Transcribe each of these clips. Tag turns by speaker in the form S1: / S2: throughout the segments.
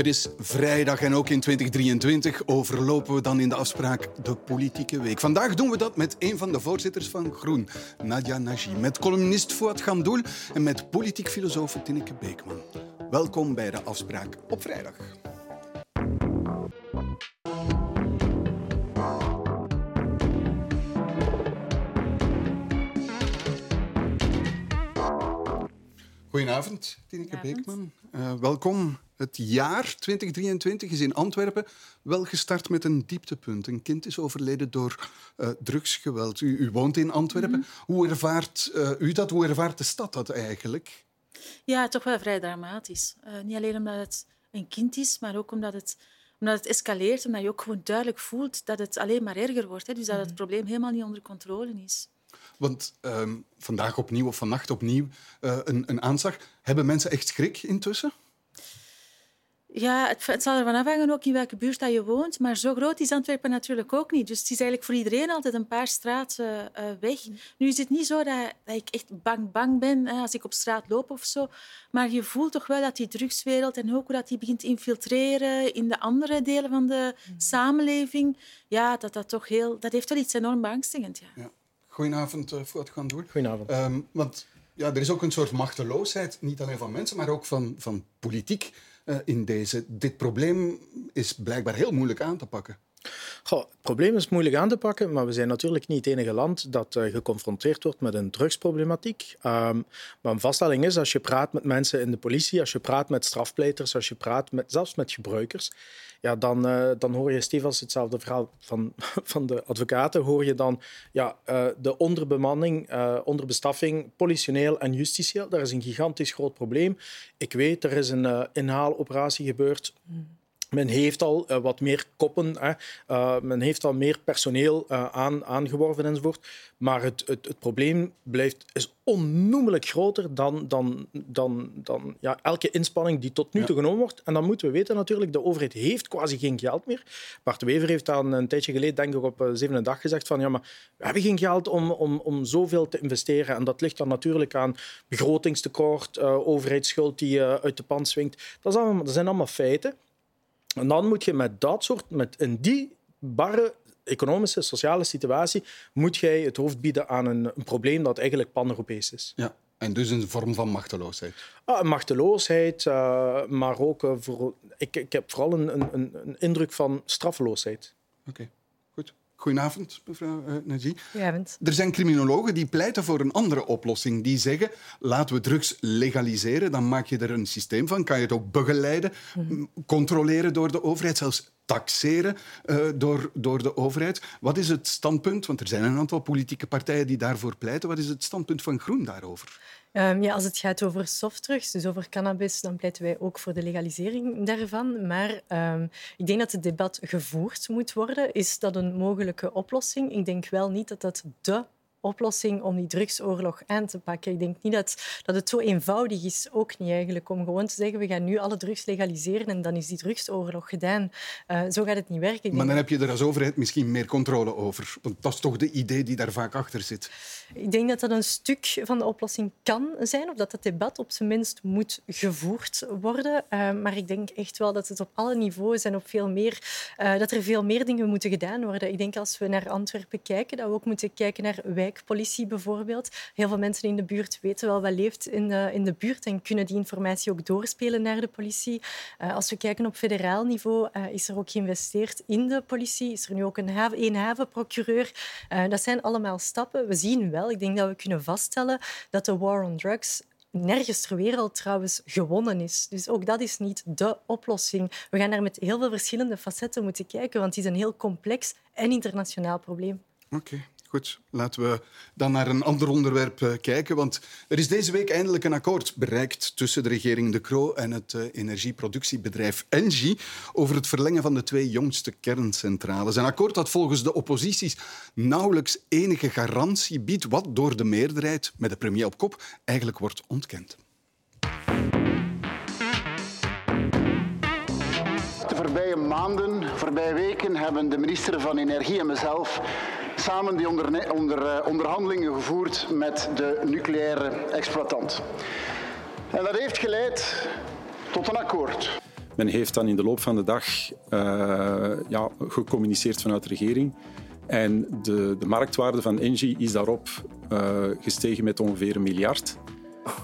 S1: Het is vrijdag en ook in 2023 overlopen we dan in de afspraak de politieke week. Vandaag doen we dat met een van de voorzitters van Groen, Nadia Nagy, met columnist Fouad Gandoul en met politiek filosoof Tineke Beekman. Welkom bij de afspraak op vrijdag. Goedenavond, Tineke Beekman. Uh, welkom. Het jaar 2023 is in Antwerpen wel gestart met een dieptepunt. Een kind is overleden door uh, drugsgeweld. U, u, woont in Antwerpen. Mm -hmm. Hoe ervaart uh, u dat? Hoe ervaart de stad dat eigenlijk?
S2: Ja, toch wel vrij dramatisch. niet alleen omdat het een kind is, maar ook omdat het, omdat het escaleert. Omdat je ook gewoon duidelijk voelt dat het alleen maar erger wordt. Hè? Dus dat het mhm. probleem helemaal niet onder controle is.
S1: Want um, vandaag opnieuw of vannacht opnieuw uh, een, een aanslag. Hebben mensen echt schrik intussen?
S2: Ja, het, het, zal ervan afhangen ook in welke buurt dat je woont. Maar zo groot is Antwerpen natuurlijk ook niet. Dus het is eigenlijk voor iedereen altijd een paar straten uh, weg. Nu is het niet zo dat, dat, ik echt bang bang ben hè, als ik op straat loop of zo. Maar je voelt toch wel dat die drugswereld en ook hoe dat die begint te infiltreren in de andere delen van de samenleving. Ja, dat, dat, toch heel, dat heeft wel iets enorm beangstigend. Ja. ja.
S1: Goedenavond, uh, Fuad Gandoer.
S3: Goedenavond.
S1: Um, want ja, er is ook een soort machteloosheid, niet alleen van mensen, maar ook van, van politiek uh, in deze. Dit probleem is blijkbaar heel moeilijk aan te pakken.
S3: Goh, het probleem is moeilijk aan te pakken, maar we zijn natuurlijk niet het enige land dat uh, geconfronteerd wordt met een drugsproblematiek. Um, maar een vaststelling is, als je praat met mensen in de politie, als je praat met strafpleiters, als je praat met, zelfs met gebruikers, ja, dan, uh, dan hoor je Stevens hetzelfde verhaal van, van de advocaten. Hoor je dan ja, uh, de onderbemanning, onderbestaffing, politioneel en justitieel. Daar is een gigantisch groot probleem. Ik weet, er is een inhaaloperatie gebeurd. Mm. Men heeft al uh, wat meer koppen, hè. Uh, men heeft al meer personeel uh, aan, aangeworven enzovoort. Maar het, het, het, probleem blijft, is onnoemelijk groter dan, dan, dan, dan ja, elke inspanning die tot nu toe genomen wordt. En dan moeten we weten natuurlijk, de overheid heeft quasi geen geld meer. Bart Wever heeft dan een tijdje geleden, denk ik op zevende dag, gezegd van ja, maar we hebben geen geld om, om, om zoveel te investeren. En dat ligt dan natuurlijk aan begrotingstekort, overheidsschuld die uit de pan swingt. Dat, allemaal, dat zijn allemaal feiten. En dan moet je met dat soort, met in die barre economische, sociale situatie, moet jij het hoofd bieden aan een, een probleem dat eigenlijk pan-Europees is.
S1: Ja. En dus een vorm van machteloosheid?
S3: Ah, machteloosheid, uh, maar ook uh, voor, ik, ik heb vooral een, een, een indruk van straffeloosheid.
S1: Oké. Okay. Goedenavond, mevrouw uh, Naji.
S4: Goedenavond.
S1: Er zijn criminologen die pleiten voor een andere oplossing. Die zeggen, laten we drugs legaliseren, dan maak je er een systeem van. Kan je het ook begeleiden, mm. controleren door de overheid, zelfs taxeren uh, door, door de overheid. Wat is het standpunt, want er zijn een aantal politieke partijen die daarvoor pleiten, wat is het standpunt van Groen daarover?
S4: Um, ja, als het gaat over softdrugs, dus over cannabis, dan pleiten wij ook voor de legalisering daarvan. Maar um, ik denk dat het debat gevoerd moet worden. Is dat een mogelijke oplossing? Ik denk wel niet dat dat de oplossing om die drugsoorlog aan te pakken. Ik denk niet dat, dat het zo eenvoudig is, ook niet eigenlijk, om gewoon te zeggen we gaan nu alle drugs legaliseren en dan is die drugsoorlog gedaan. Uh, zo gaat het niet werken.
S1: Maar dan heb je er als overheid misschien meer controle over. Want dat is toch de idee die daar vaak achter zit.
S4: Ik denk dat dat een stuk van de oplossing kan zijn, of dat het debat op zijn minst moet gevoerd worden. Uh, maar ik denk echt wel dat het op alle niveaus en op veel meer, uh, dat er veel meer dingen moeten gedaan worden. Ik denk als we naar Antwerpen kijken, dat we ook moeten kijken naar wij wijkpolitie bijvoorbeeld. Heel veel mensen in de buurt weten wel wat leeft in de, in de buurt en kunnen die informatie ook doorspelen naar de politie. Uh, als we kijken op federaal niveau, uh, is er ook geïnvesteerd in de politie. Is er nu ook een, haven, een havenprocureur. Uh, dat zijn allemaal stappen. We zien wel, ik denk dat we kunnen vaststellen dat de war on drugs nergens ter wereld trouwens gewonnen is. Dus ook dat is niet de oplossing. We gaan daar met heel veel verschillende facetten moeten kijken, want het is een heel complex en internationaal probleem.
S1: Oké. Goed, laten we dan naar een ander onderwerp uh, kijken. Want er is deze week eindelijk een akkoord bereikt tussen de regering De Croo en het uh, energieproductiebedrijf Engie over het verlengen van de twee jongste kerncentrales. Een akkoord dat volgens de opposities nauwelijks enige garantie biedt, wat door de meerderheid, met de premier op kop, eigenlijk wordt ontkend.
S5: De voorbije maanden, voorbije weken hebben de minister van Energie en mezelf samen die onder, onder, uh, onderhandelingen gevoerd met de nucleaire exploitant. En dat heeft geleid tot een akkoord.
S6: Men heeft dan in de loop van de dag uh, ja, gecommuniceerd vanuit de regering. En de, de marktwaarde van Engie is daarop uh, gestegen met ongeveer een miljard.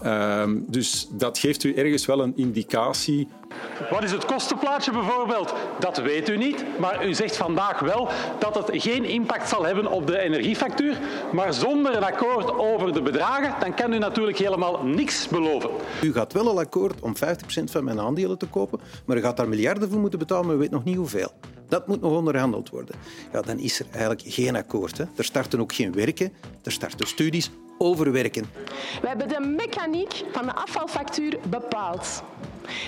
S6: Um, dus dat geeft u ergens wel een indicatie.
S7: Wat is het kostenplaatje bijvoorbeeld? Dat weet u niet, maar u zegt vandaag wel dat het geen impact zal hebben op de energiefactuur. Maar zonder een akkoord over de bedragen, dan kan u natuurlijk helemaal niks beloven.
S8: U gaat wel een akkoord om 50% van mijn aandelen te kopen, maar u gaat daar miljarden voor moeten betalen, maar u weet nog niet hoeveel. Dat moet nog onderhandeld worden. Ja, dan is er eigenlijk geen akkoord. Hè. Er starten ook geen werken, er starten studies overwerken.
S9: We hebben de mechaniek van de afvalfactuur bepaald,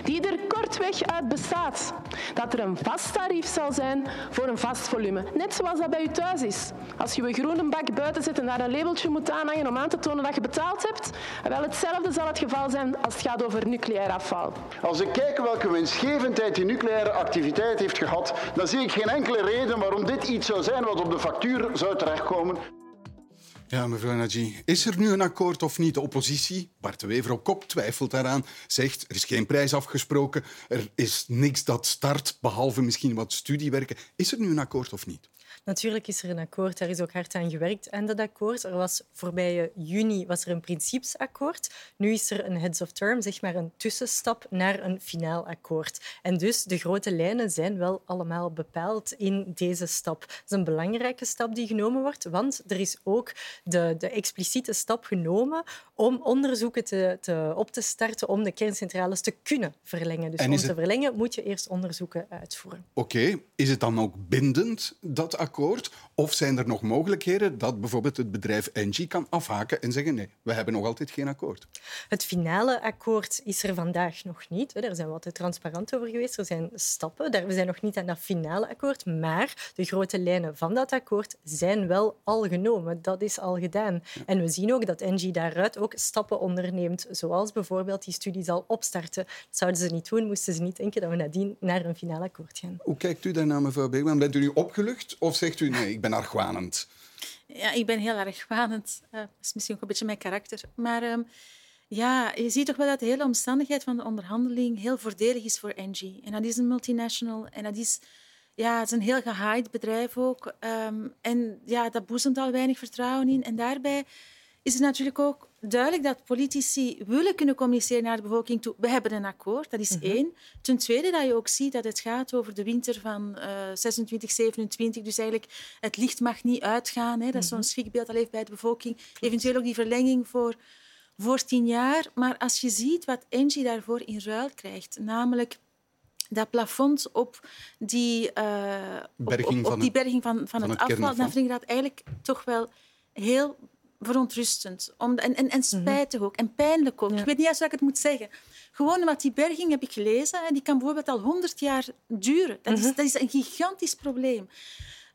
S9: die er kortweg uit bestaat. Dat er een vast tarief zal zijn voor een vast volume. Net zoals dat bij u thuis is. Als je een groene bak buiten zet en daar een labeltje moet aanhangen om aan te tonen dat je betaald hebt, wel hetzelfde zal het geval zijn als het gaat over nucleair afval.
S5: Als ik kijk welke winstgevendheid die nucleaire activiteit heeft gehad, dan zie ik geen enkele reden waarom dit iets zou zijn wat op de factuur zou terechtkomen.
S1: Ja, mevrouw Najee, is er nu een akkoord of niet? De oppositie, Bart de Wever op kop, twijfelt daaraan. Zegt, er is geen prijs afgesproken, er is niks dat start, behalve misschien wat studiewerken. Is er nu een akkoord of niet?
S4: Natuurlijk is er een akkoord, daar is ook hard aan gewerkt aan dat akkoord. Er was voorbije juni was er een principesakkoord. Nu is er een heads of term, zeg maar een tussenstap naar een finaal akkoord. En dus de grote lijnen zijn wel allemaal bepaald in deze stap. Dat is een belangrijke stap die genomen wordt, want er is ook de, de expliciete stap genomen om onderzoeken te, te, op te starten om de kerncentrales te kunnen verlengen. Dus om te verlengen moet je eerst onderzoeken uitvoeren.
S1: Oké, is het dan ook bindend, dat akkoord? Of zijn er nog mogelijkheden dat bijvoorbeeld het bedrijf Engie kan afhaken en zeggen nee, we hebben nog altijd geen akkoord?
S4: Het finale akkoord is er vandaag nog niet. Daar zijn we altijd transparant over geweest. Er zijn stappen. We zijn nog niet aan dat finale akkoord. Maar de grote lijnen van dat akkoord zijn wel al genomen. Dat is al gedaan. En we zien ook dat Engie daaruit ook stappen onderneemt. Zoals bijvoorbeeld die studie zal opstarten. Dat zouden ze niet doen, moesten ze niet denken dat we nadien naar een finale akkoord gaan.
S1: Hoe kijkt u daarnaar, mevrouw Beekman? Bent u nu opgelucht of zegt u nee, ik ben argwanend?
S2: Ja, ik ben heel argwanend. Uh, dat is misschien ook een beetje mijn karakter. Maar um, ja, je ziet toch wel dat de hele omstandigheid van de onderhandeling heel voordelig is voor Engie. En dat is een multinational en dat is, ja, het is een heel gehaaid bedrijf ook. Um, en ja, dat boezemt al weinig vertrouwen in. En daarbij is het natuurlijk ook duidelijk dat politici willen kunnen communiceren naar de bevolking toe. We hebben een akkoord, dat is -hmm. één. Ten tweede dat je ook ziet dat het gaat over de winter van uh, 26, 27. Dus eigenlijk het licht mag niet uitgaan. Hè. Dat is zo'n mhm. schrikbeeld heeft bij de bevolking. Eventueel ook die verlenging voor, voor tien jaar. Maar als je ziet wat Engie daarvoor in ruil krijgt, namelijk dat plafond op die, uh, berging, op, op, op die berging van, van, van het, het afval, dan vind ik dat eigenlijk toch wel heel verontrustend. Om, en, en, en spijtig ook. En pijnlijk ook. Ik weet niet eens hoe ik het moet zeggen. Gewoon omdat die berging, heb ik gelezen, die kan bijvoorbeeld al 100 jaar duren. Dat is, dat is een gigantisch probleem.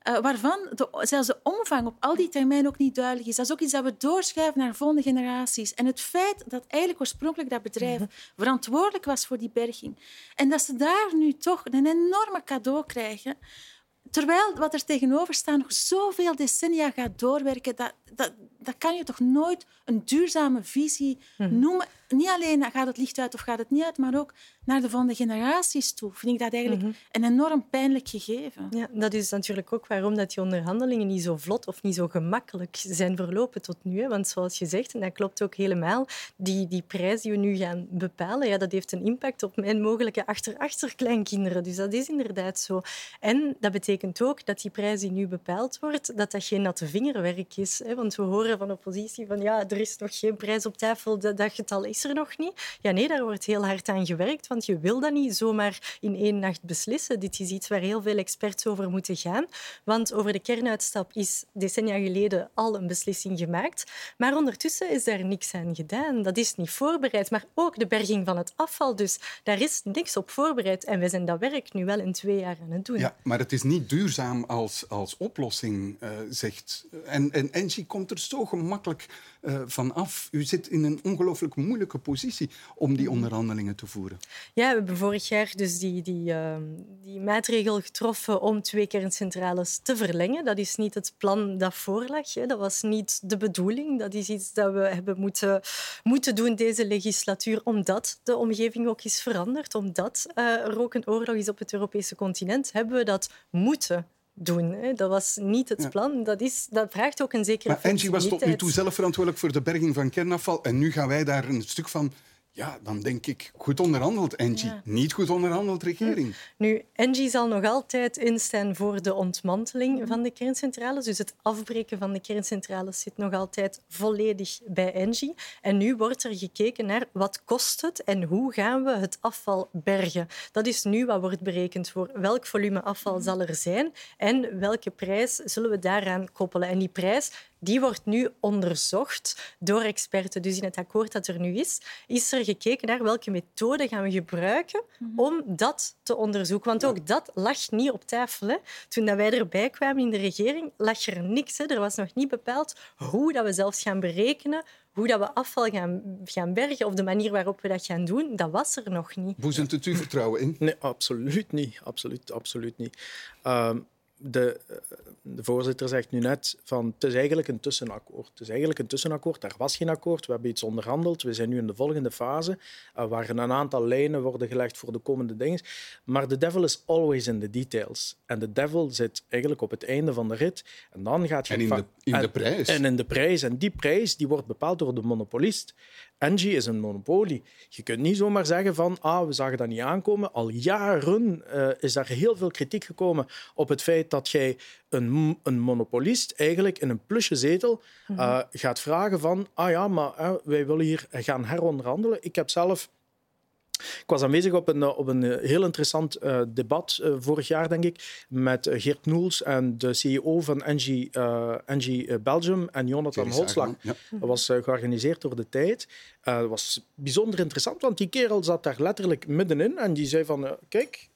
S2: Uh, waarvan de, zelfs de omvang op al die termijnen ook niet duidelijk is. Dat is ook iets dat we doorschuiven naar volgende generaties. En het feit dat eigenlijk oorspronkelijk dat bedrijf verantwoordelijk was voor die berging en dat ze daar nu toch een enorme cadeau krijgen, terwijl wat er tegenover staat nog zoveel decennia gaat doorwerken, dat, dat, dat kan je toch nooit een duurzame visie mhm. noemen. Niet alleen gaat het licht uit of gaat het niet uit, maar ook naar de volgende generaties toe. Vind ik dat eigenlijk mhm. een enorm pijnlijk gegeven.
S4: Ja, dat is natuurlijk ook waarom dat die onderhandelingen niet zo vlot of niet zo gemakkelijk zijn verlopen tot nu. Hè. Want zoals je zegt, en dat klopt ook helemaal, die, die prijs die we nu gaan bepalen, ja, dat heeft een impact op mijn mogelijke achter-achterkleinkinderen. Dus dat is inderdaad zo. En dat betekent ook dat die prijs die nu bepaald wordt, dat dat geen natte vingerwerk is. Hè. Want we horen van de oppositie van ja, er is nog geen prijs op tafel, dat, dat getal is er nog niet. Ja, nee, daar wordt heel hard aan gewerkt, want je wil dat niet zomaar in één nacht beslissen. Dit is iets waar heel veel experts over moeten gaan. Want over de kernuitstap is decennia geleden al een beslissing gemaakt. Maar ondertussen is daar niks aan gedaan. Dat is niet voorbereid. Maar ook de berging van het afval. Dus daar is niks op voorbereid. En wij zijn dat werk nu wel in twee jaar aan het doen.
S1: Ja, maar het is niet duurzaam als, als oplossing, uh, zegt. En, en Engie komt er zo gemakkelijk uh, van af. U zit in een ongelooflijk moeilijke moeilijke positie om die onderhandelingen te voeren.
S4: Ja, we hebben vorig jaar dus die, die, uh, die maatregel getroffen om twee kerncentrales te verlengen. Dat is niet het plan dat voorlag. Hè. Dat was niet de bedoeling. Dat is iets dat we hebben moeten, moeten doen deze legislatuur, omdat de omgeving ook is veranderd, omdat uh, er ook een oorlog is op het Europese continent, hebben we dat moeten doen. Dat was niet het plan. Dat, is, dat vraagt ook een zekere
S1: Maar Angie was tot nu toe zelf verantwoordelijk voor de berging van kernafval. En nu gaan wij daar een stuk van ja, dan denk ik, goed onderhandeld, Angie. Ja. Niet goed onderhandeld, regering.
S4: Nu, Angie zal nog altijd instaan voor de ontmanteling van de kerncentrales. Dus het afbreken van de kerncentrales zit nog altijd volledig bij Angie. En nu wordt er gekeken naar wat kost het en hoe gaan we het afval bergen. Dat is nu wat wordt berekend voor welk volume afval zal er zijn en welke prijs zullen we daaraan koppelen. En die prijs die wordt nu onderzocht door experten. Dus in het akkoord dat er nu is, is er gekeken naar welke methode gaan we gebruiken om dat te onderzoeken. Want ook dat lag niet op tafel. Hè. Toen dat wij erbij kwamen in de regering, lag er niks. Hè. Er was nog niet bepaald hoe dat we zelfs gaan berekenen hoe dat we afval gaan, gaan bergen of de manier waarop we dat gaan doen, dat was er nog niet.
S1: Boezemt het u vertrouwen in?
S3: Nee, absoluut niet. Absoluut, absoluut niet. Uh, de, de, voorzitter zegt nu net van het is eigenlijk een tussenakkoord. Het is eigenlijk een tussenakkoord. Daar was geen akkoord. We hebben iets onderhandeld. We zijn nu in de volgende fase, uh, waar een aantal lijnen worden gelegd voor de komende dingen. Maar de devil is always in the details. En de devil zit eigenlijk op het einde van de rit. En dan gaat je...
S1: En in de, in de prijs.
S3: En, en in de prijs. En die prijs die wordt bepaald door de monopolist. Engie is een monopolie. Je kunt niet zomaar zeggen van ah, we zagen dat niet aankomen. Al jaren uh, is daar heel veel kritiek gekomen op het feit dat jij een, een monopolist eigenlijk in een plusje zetel uh, gaat vragen van ah ja, maar uh, wij willen hier gaan heronderhandelen. Ik heb zelf ik was aanwezig op een, op een heel interessant uh, debat uh, vorig jaar, denk ik, met Geert Noels en de CEO van Engie, uh, Engie Belgium en Jonathan Holslag. Ja. Dat was georganiseerd door de tijd. dat was bijzonder interessant, want die kerel zat daar letterlijk middenin en die zei van, kijk,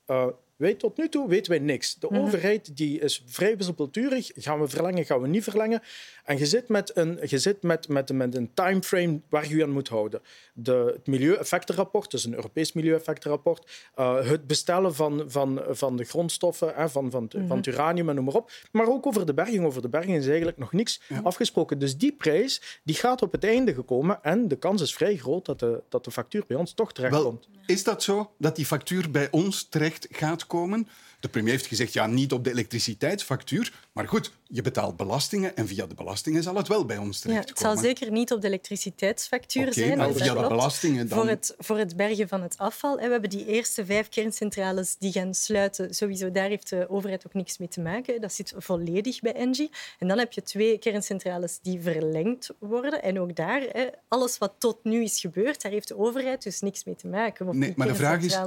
S3: wij tot nu toe weten wij niks. De
S4: Mhm.
S3: overheid die is vrij wispelturig. Gaan we verlengen, gaan we niet verlengen? En je zit met een, je zit met, met, met een timeframe waar je je aan moet houden. De, het milieueffectenrapport, dus een Europees milieueffectenrapport. Uh, het bestellen van, van, van de grondstoffen, hè, van, van,
S4: Mhm.
S3: van het uranium en noem maar op. Maar ook over de berging. Over de berging is eigenlijk nog niks afgesproken. Dus die prijs die gaat op het einde gekomen. En de kans is vrij groot dat de, dat de factuur bij ons toch terechtkomt.
S1: Wel, is dat zo, dat die factuur bij ons terecht gaat komen? De premier heeft gezegd, ja, niet op de elektriciteitsfactuur. Maar goed, je betaalt belastingen en via de belastingen zal het wel bij ons
S4: Ja,
S1: terechtkomen.
S4: het zal zeker niet op de elektriciteitsfactuur zijn.
S1: maar via de
S4: klopt.
S1: belastingen dan...
S4: Voor het, voor het bergen van het afval. En we hebben die eerste vijf kerncentrales die gaan sluiten. Sowieso, daar heeft de overheid ook niks mee te maken. Dat zit volledig bij Engie. En dan heb je twee kerncentrales die verlengd worden. En ook daar, hè, alles wat tot nu is gebeurd, daar heeft de overheid dus niks mee te maken. Of
S1: Nee, maar de vraag is,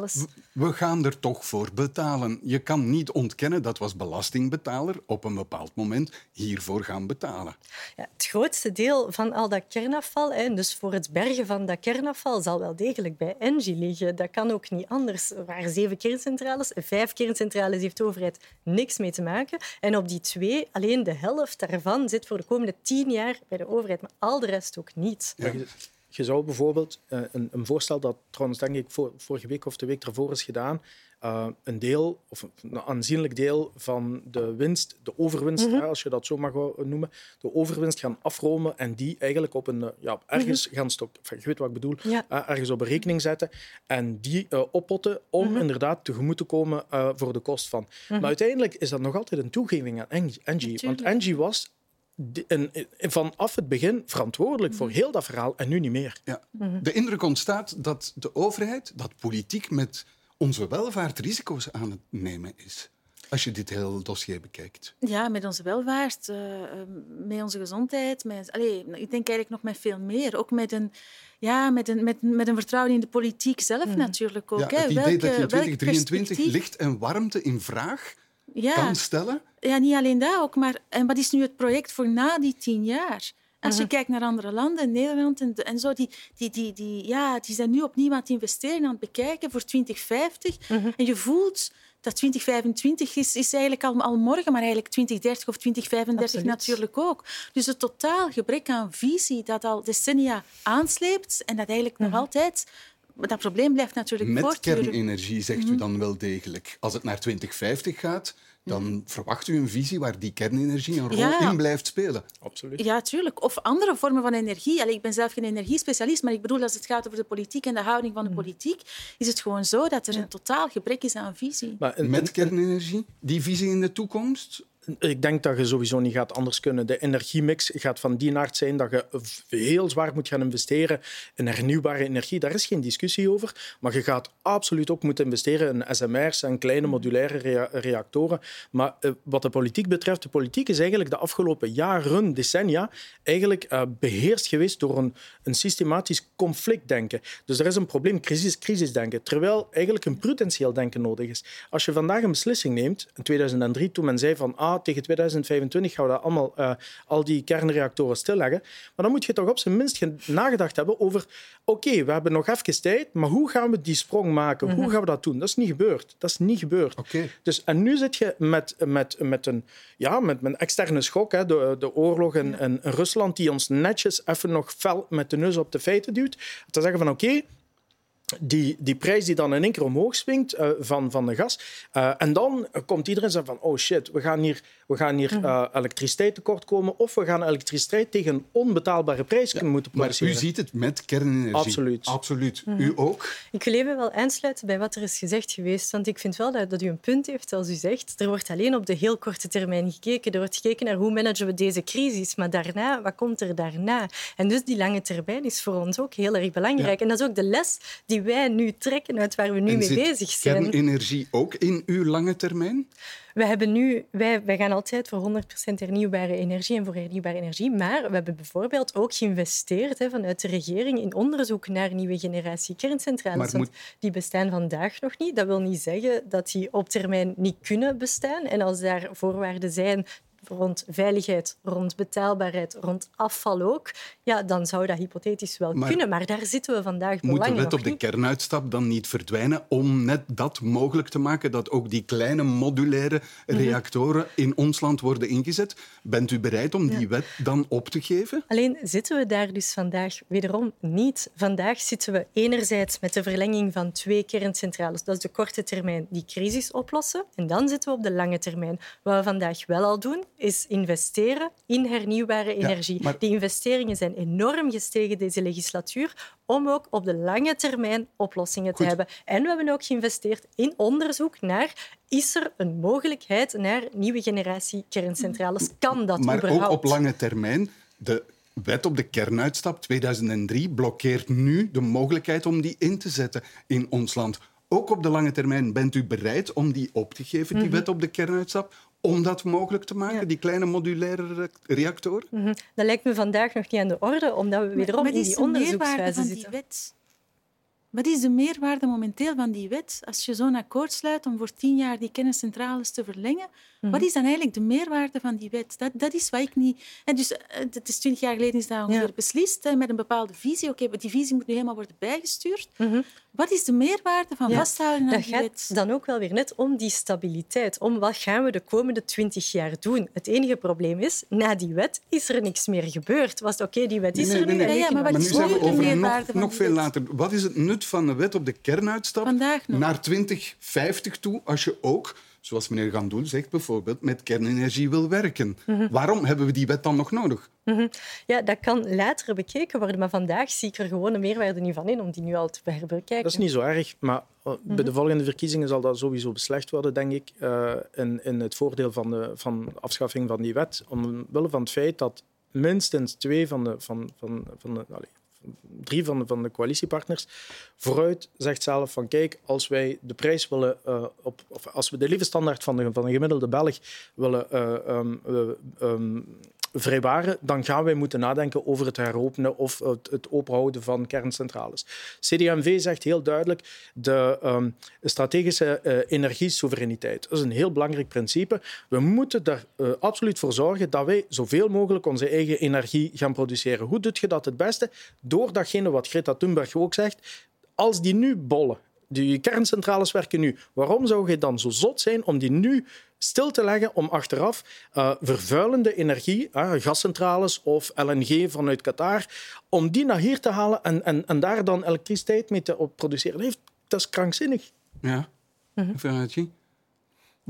S1: we gaan er toch voor betalen. Je kan niet ontkennen dat we als belastingbetaler op een bepaald moment hiervoor gaan betalen.
S4: Ja, het grootste deel van al dat kernafval, hè, dus voor het bergen van dat kernafval, zal wel degelijk bij Engie liggen. Dat kan ook niet anders. Er waren zeven kerncentrales. Vijf kerncentrales heeft de overheid niks mee te maken. En op die twee, alleen de helft daarvan zit voor de komende tien jaar bij de overheid, maar al de rest ook niet.
S3: Je, zou bijvoorbeeld eh, een, een voorstel dat trouwens denk ik vorige week of de week ervoor is gedaan, eh, een deel, of een aanzienlijk deel van de winst, de overwinst, hè, als je dat zo mag noemen, de overwinst gaan afromen en die eigenlijk op een, eh, ja, ergens gaan stok, enfin, je weet wat ik bedoel,
S4: Ja.
S3: eh, ergens op een rekening zetten en die eh, oppotten om inderdaad tegemoet te komen eh, voor de kost van. Maar uiteindelijk is dat nog altijd een toegeving aan Engie, Engie want. Engie was vanaf het begin verantwoordelijk voor heel dat verhaal en nu niet meer.
S1: Ja. De indruk ontstaat dat de overheid, dat politiek met onze welvaart risico's aan het nemen is. Als je dit hele dossier bekijkt.
S2: Ja, met onze welvaart, eh, eh, met onze gezondheid. Met, allee, ik denk eigenlijk nog met veel meer. Ook met een, ja, met een, met, met een vertrouwen in de politiek zelf natuurlijk ook.
S1: Ja,
S2: hè.
S1: het idee
S2: Welke-
S1: dat je in
S2: welk
S1: 2023
S2: perspectief-
S1: licht en warmte in vraag
S2: ja,
S1: kan stellen.
S2: ja, niet alleen dat ook, maar en wat is nu het project voor na die tien jaar? Als je kijkt naar andere landen, Nederland en, en zo, die, die, die, die, ja, die zijn nu opnieuw aan het investeren, aan het bekijken voor 2050. En je voelt dat 2025 is, is eigenlijk al, al morgen, maar eigenlijk 2030 of 2035
S4: Absoluut.
S2: natuurlijk ook. Dus het totaal gebrek aan visie dat al decennia aansleept en dat eigenlijk nog altijd... Maar dat probleem blijft natuurlijk
S1: Met
S2: voortduren.
S1: kernenergie zegt u dan wel degelijk. Als het naar 2050 gaat, dan verwacht u een visie waar die kernenergie een rol
S2: Ja.
S1: in blijft spelen.
S3: Absoluut.
S2: Ja, tuurlijk. Of andere vormen van energie. Allee, ik ben zelf geen energiespecialist, maar ik bedoel, als het gaat over de politiek en de houding van de politiek, is het gewoon zo dat er een totaal gebrek is aan visie.
S3: Maar een-
S1: Met kernenergie, die visie in de toekomst.
S3: Ik denk dat je sowieso niet gaat anders kunnen. De energiemix gaat van die aard zijn dat je heel zwaar moet gaan investeren in hernieuwbare energie. Daar is geen discussie over. Maar je gaat absoluut ook moeten investeren in SMR's en kleine modulaire rea- reactoren. Maar eh, wat de politiek betreft, de politiek is eigenlijk de afgelopen jaren, decennia, eigenlijk eh, beheerst geweest door een, een systematisch conflictdenken. Dus er is een probleem crisis, crisisdenken, terwijl eigenlijk een prudentieel denken nodig is. Als je vandaag een beslissing neemt, in 2003, toen men zei van ah, tegen 2025 gaan we dat allemaal, eh, al die kernreactoren stilleggen, maar dan moet je toch op zijn minst ge- nagedacht hebben over oké, we hebben nog even tijd, maar hoe gaan we die sprong maken? Hoe gaan we dat doen? Dat is niet gebeurd. Dat is niet gebeurd. Dus, en nu zit je met, met, met, een, ja, met een externe schok, hè, de, de oorlog in, in Rusland, die ons netjes even nog fel met de neus op de feiten duwt. Te zeggen van oké, die, die prijs die dan in één keer omhoog swingt eh, van, van de gas. Eh, en dan komt iedereen zo van, oh shit, we gaan hier, we gaan hier
S1: Mhm.
S3: eh, elektriciteit tekort komen of we gaan elektriciteit tegen een onbetaalbare prijs kunnen moeten
S1: Maar
S3: produceren.
S1: u ziet het met kernenergie.
S3: Absoluut.
S1: Absoluut. U ook?
S4: Ik wil even wel aansluiten bij wat er is gezegd geweest. Want ik vind wel dat, dat u een punt heeft als u zegt... Er wordt alleen op de heel korte termijn gekeken. Er wordt gekeken naar hoe managen we deze crisis. Maar daarna, wat komt er daarna? En dus die lange termijn is voor ons ook heel erg belangrijk. En dat is ook de les die wij nu trekken uit waar we nu
S1: En
S4: mee
S1: zit
S4: bezig zijn.
S1: kernenergie ook in uw lange termijn?
S4: We hebben nu, wij, wij gaan altijd voor 100% hernieuwbare energie en voor hernieuwbare energie. Maar we hebben bijvoorbeeld ook geïnvesteerd hè, vanuit de regering in onderzoek naar nieuwe generatie kerncentrales. Want die bestaan vandaag nog niet. Dat wil niet zeggen dat die op termijn niet kunnen bestaan. En als daar voorwaarden zijn rond veiligheid, rond betaalbaarheid, rond afval ook, ja, dan zou dat hypothetisch wel
S1: Maar
S4: kunnen. Maar daar zitten we vandaag
S1: Moet de wet op de kernuitstap dan niet verdwijnen om net dat mogelijk te maken, dat ook die kleine modulaire
S4: Mhm.
S1: reactoren in ons land worden ingezet? Bent u bereid om die wet dan op te geven?
S4: Alleen zitten we daar dus vandaag wederom niet. Vandaag zitten we enerzijds met de verlenging van twee kerncentrales. Dat is de korte termijn, die crisis oplossen. En dan zitten we op de lange termijn. Wat we vandaag wel al doen, is investeren in hernieuwbare energie.
S1: maar-
S4: Die investeringen zijn enorm gestegen deze legislatuur om ook op de lange termijn oplossingen te hebben. En we hebben ook geïnvesteerd in onderzoek naar is er een mogelijkheid naar nieuwe generatie kerncentrales? Kan dat
S1: maar
S4: überhaupt?
S1: ook op lange termijn. De wet op de kernuitstap 2003 blokkeert nu de mogelijkheid om die in te zetten in ons land. Ook op de lange termijn bent u bereid om die op te geven, die wet op de kernuitstap, om dat mogelijk te maken.
S4: Ja.
S1: die kleine modulaire re- reactoren?
S4: Mhm. Dat lijkt me vandaag nog niet aan de orde, omdat we wederom
S2: Wat
S4: in
S2: is
S4: die
S2: de meerwaarde
S4: onderzoeksfase
S2: van die wet? Wat is de meerwaarde momenteel van die wet? Als je zo'n akkoord sluit om voor tien jaar die kerncentrales te verlengen,
S4: Mhm.
S2: wat is dan eigenlijk de meerwaarde van die wet? Dat, dat is wat ik niet... En dus, eh, het is twintig jaar geleden is dat ongeveer
S4: Ja.
S2: beslist, hè, met een bepaalde visie. Oké, die visie moet nu helemaal worden bijgestuurd.
S4: Mhm.
S2: Wat is de meerwaarde van
S4: Ja,
S2: vasthouden aan
S4: Dat
S2: die
S4: gaat
S2: wet?
S4: dan ook wel weer net om die stabiliteit. Om wat gaan we de komende twintig jaar doen? Het enige probleem is, na die wet is er niks meer gebeurd. Was het oké, die wet is
S1: Nee,
S4: er
S1: nee,
S4: nu?
S1: nee.
S2: Ja, maar wat
S1: Maar
S2: is
S1: nu
S4: het
S1: zijn we
S2: de
S1: over nog,
S2: van
S1: nog veel later. Wat is het nut van de wet op de kernuitstap
S2: Vandaag nog.
S1: naar 2050 toe, als je ook, zoals meneer Gandoel zegt bijvoorbeeld, met kernenergie wil werken?
S2: Mhm.
S1: Waarom hebben we die wet dan nog nodig?
S4: Mhm. Ja, dat kan later bekeken worden, maar vandaag zie ik er gewoon een meerwaarde niet van in om die nu al te herbekijken.
S3: Dat is niet zo erg, maar eh, bij de volgende verkiezingen zal dat sowieso beslecht worden, denk ik, eh, in, in het voordeel van de van afschaffing van die wet. Omwille van het feit dat minstens twee van de, van, van, van de, drie van de, van de coalitiepartners vooruit zegt zelf van kijk, als wij de prijs willen uh, op, of als we de levensstandaard van de, van de gemiddelde Belg willen uh, um, uh, um, vrijwaren, dan gaan wij moeten nadenken over het heropenen of het, het openhouden van kerncentrales. CDMV zegt heel duidelijk de um, strategische uh, energiesoevereiniteit. Dat is een heel belangrijk principe. We moeten er uh, absoluut voor zorgen dat wij zoveel mogelijk onze eigen energie gaan produceren. Hoe doe je dat het beste? Door datgene wat Greta Thunberg ook zegt, als die nu bollen, die kerncentrales werken nu. Waarom zou je dan zo zot zijn om die nu stil te leggen om achteraf uh, vervuilende energie, uh, gascentrales of LNG vanuit Qatar, om die naar hier te halen en, en, en daar dan elektriciteit mee te produceren? Dat is krankzinnig.
S1: Ja, mm -hmm.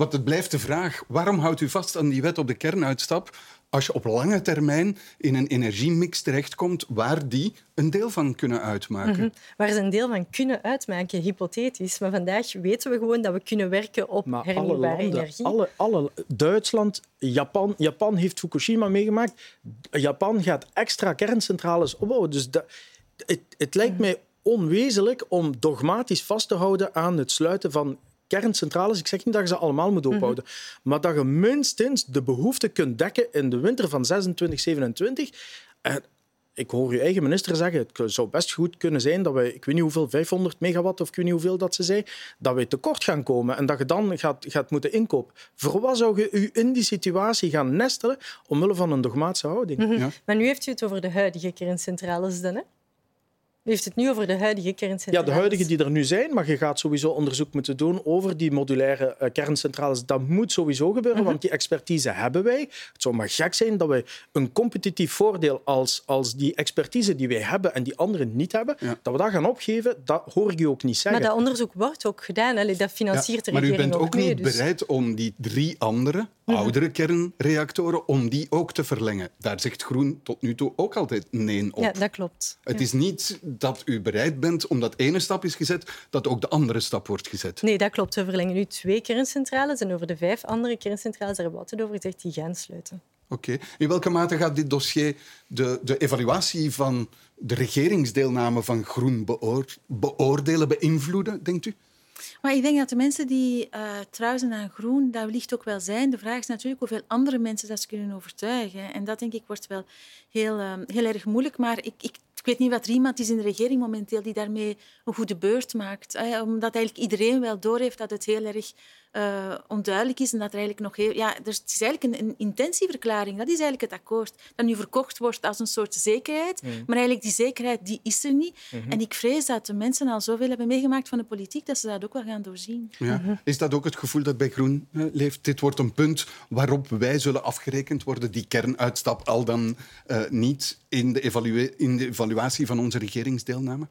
S1: Want het blijft de vraag, waarom houdt u vast aan die wet op de kernuitstap als je op lange termijn in een energiemix terechtkomt waar die een deel van kunnen uitmaken? Mm
S4: Waar ze een deel van kunnen uitmaken, hypothetisch. Maar vandaag weten we gewoon dat we kunnen werken op maar hernieuwbare alle landen, energie.
S3: Alle, alle, Duitsland, Japan, Japan heeft Fukushima meegemaakt. Japan gaat extra kerncentrales opbouwen. Dus dat, het, het lijkt mhm. mij onwezenlijk om dogmatisch vast te houden aan het sluiten van kerncentrales. Ik zeg niet dat je ze allemaal moet ophouden, mhm. maar dat je minstens de behoefte kunt dekken in de winter van 26, 27. En ik hoor je eigen minister zeggen, het zou best goed kunnen zijn dat we, ik weet niet hoeveel, 500 megawatt of ik weet niet hoeveel dat ze zei, dat we tekort gaan komen en dat je dan gaat, gaat moeten inkopen. Voor wat zou je u in die situatie gaan nestelen omwille van een dogmatische houding?
S4: Mhm. ja. Maar nu heeft u het over de huidige kerncentrales dan, hè? U heeft het nu over de huidige kerncentrales.
S3: Ja, de huidige die er nu zijn, maar je gaat sowieso onderzoek moeten doen over die modulaire uh, kerncentrales. Dat moet sowieso gebeuren, mhm. want die expertise hebben wij. Het zou maar gek zijn dat wij een competitief voordeel als, als die expertise die wij hebben en die anderen niet hebben, dat we dat gaan opgeven, dat hoor ik u ook niet zeggen.
S4: Maar dat onderzoek wordt ook gedaan. Allee, dat financiert de regering
S1: Maar u bent ook, niet
S4: dus-
S1: bereid om die drie andere, mhm. oudere kernreactoren, om die ook te verlengen. Daar zegt Groen tot nu toe ook altijd nee op.
S4: Ja, dat klopt.
S1: Het is niet dat u bereid bent, omdat ene stap is gezet, dat ook de andere stap wordt gezet.
S4: Nee, dat klopt. We verlengen nu twee kerncentrales en over de vijf andere kerncentrales, daar hebben we altijd over gezegd, die gaan sluiten.
S1: Oké. In welke mate gaat dit dossier de, de evaluatie van de regeringsdeelname van Groen beoordelen, beïnvloeden, denkt u?
S2: Maar ik denk dat de mensen die uh, trouw zijn aan groen, dat wellicht ook wel zijn. De vraag is natuurlijk hoeveel andere mensen dat ze kunnen overtuigen. En dat denk ik wordt wel heel, uh, heel erg moeilijk. Maar ik, ik ik weet niet wat er iemand is in de regering momenteel die daarmee een goede beurt maakt. Omdat eigenlijk iedereen wel doorheeft dat het heel erg uh, onduidelijk is en dat er eigenlijk nog heel... Ja, dus het is eigenlijk een, een, intentieverklaring. Dat is eigenlijk het akkoord. Dat nu verkocht wordt als een soort zekerheid. Mhm. Maar eigenlijk die zekerheid die is er niet. Mhm. En ik vrees dat de mensen al zoveel hebben meegemaakt van de politiek dat ze dat ook wel gaan doorzien.
S1: Ja. Mhm. Is dat ook het gevoel dat bij Groen uh, leeft? Dit wordt een punt waarop wij zullen afgerekend worden. Die kernuitstap al dan uh, niet in de, in de, evaluatie van onze regeringsdeelname?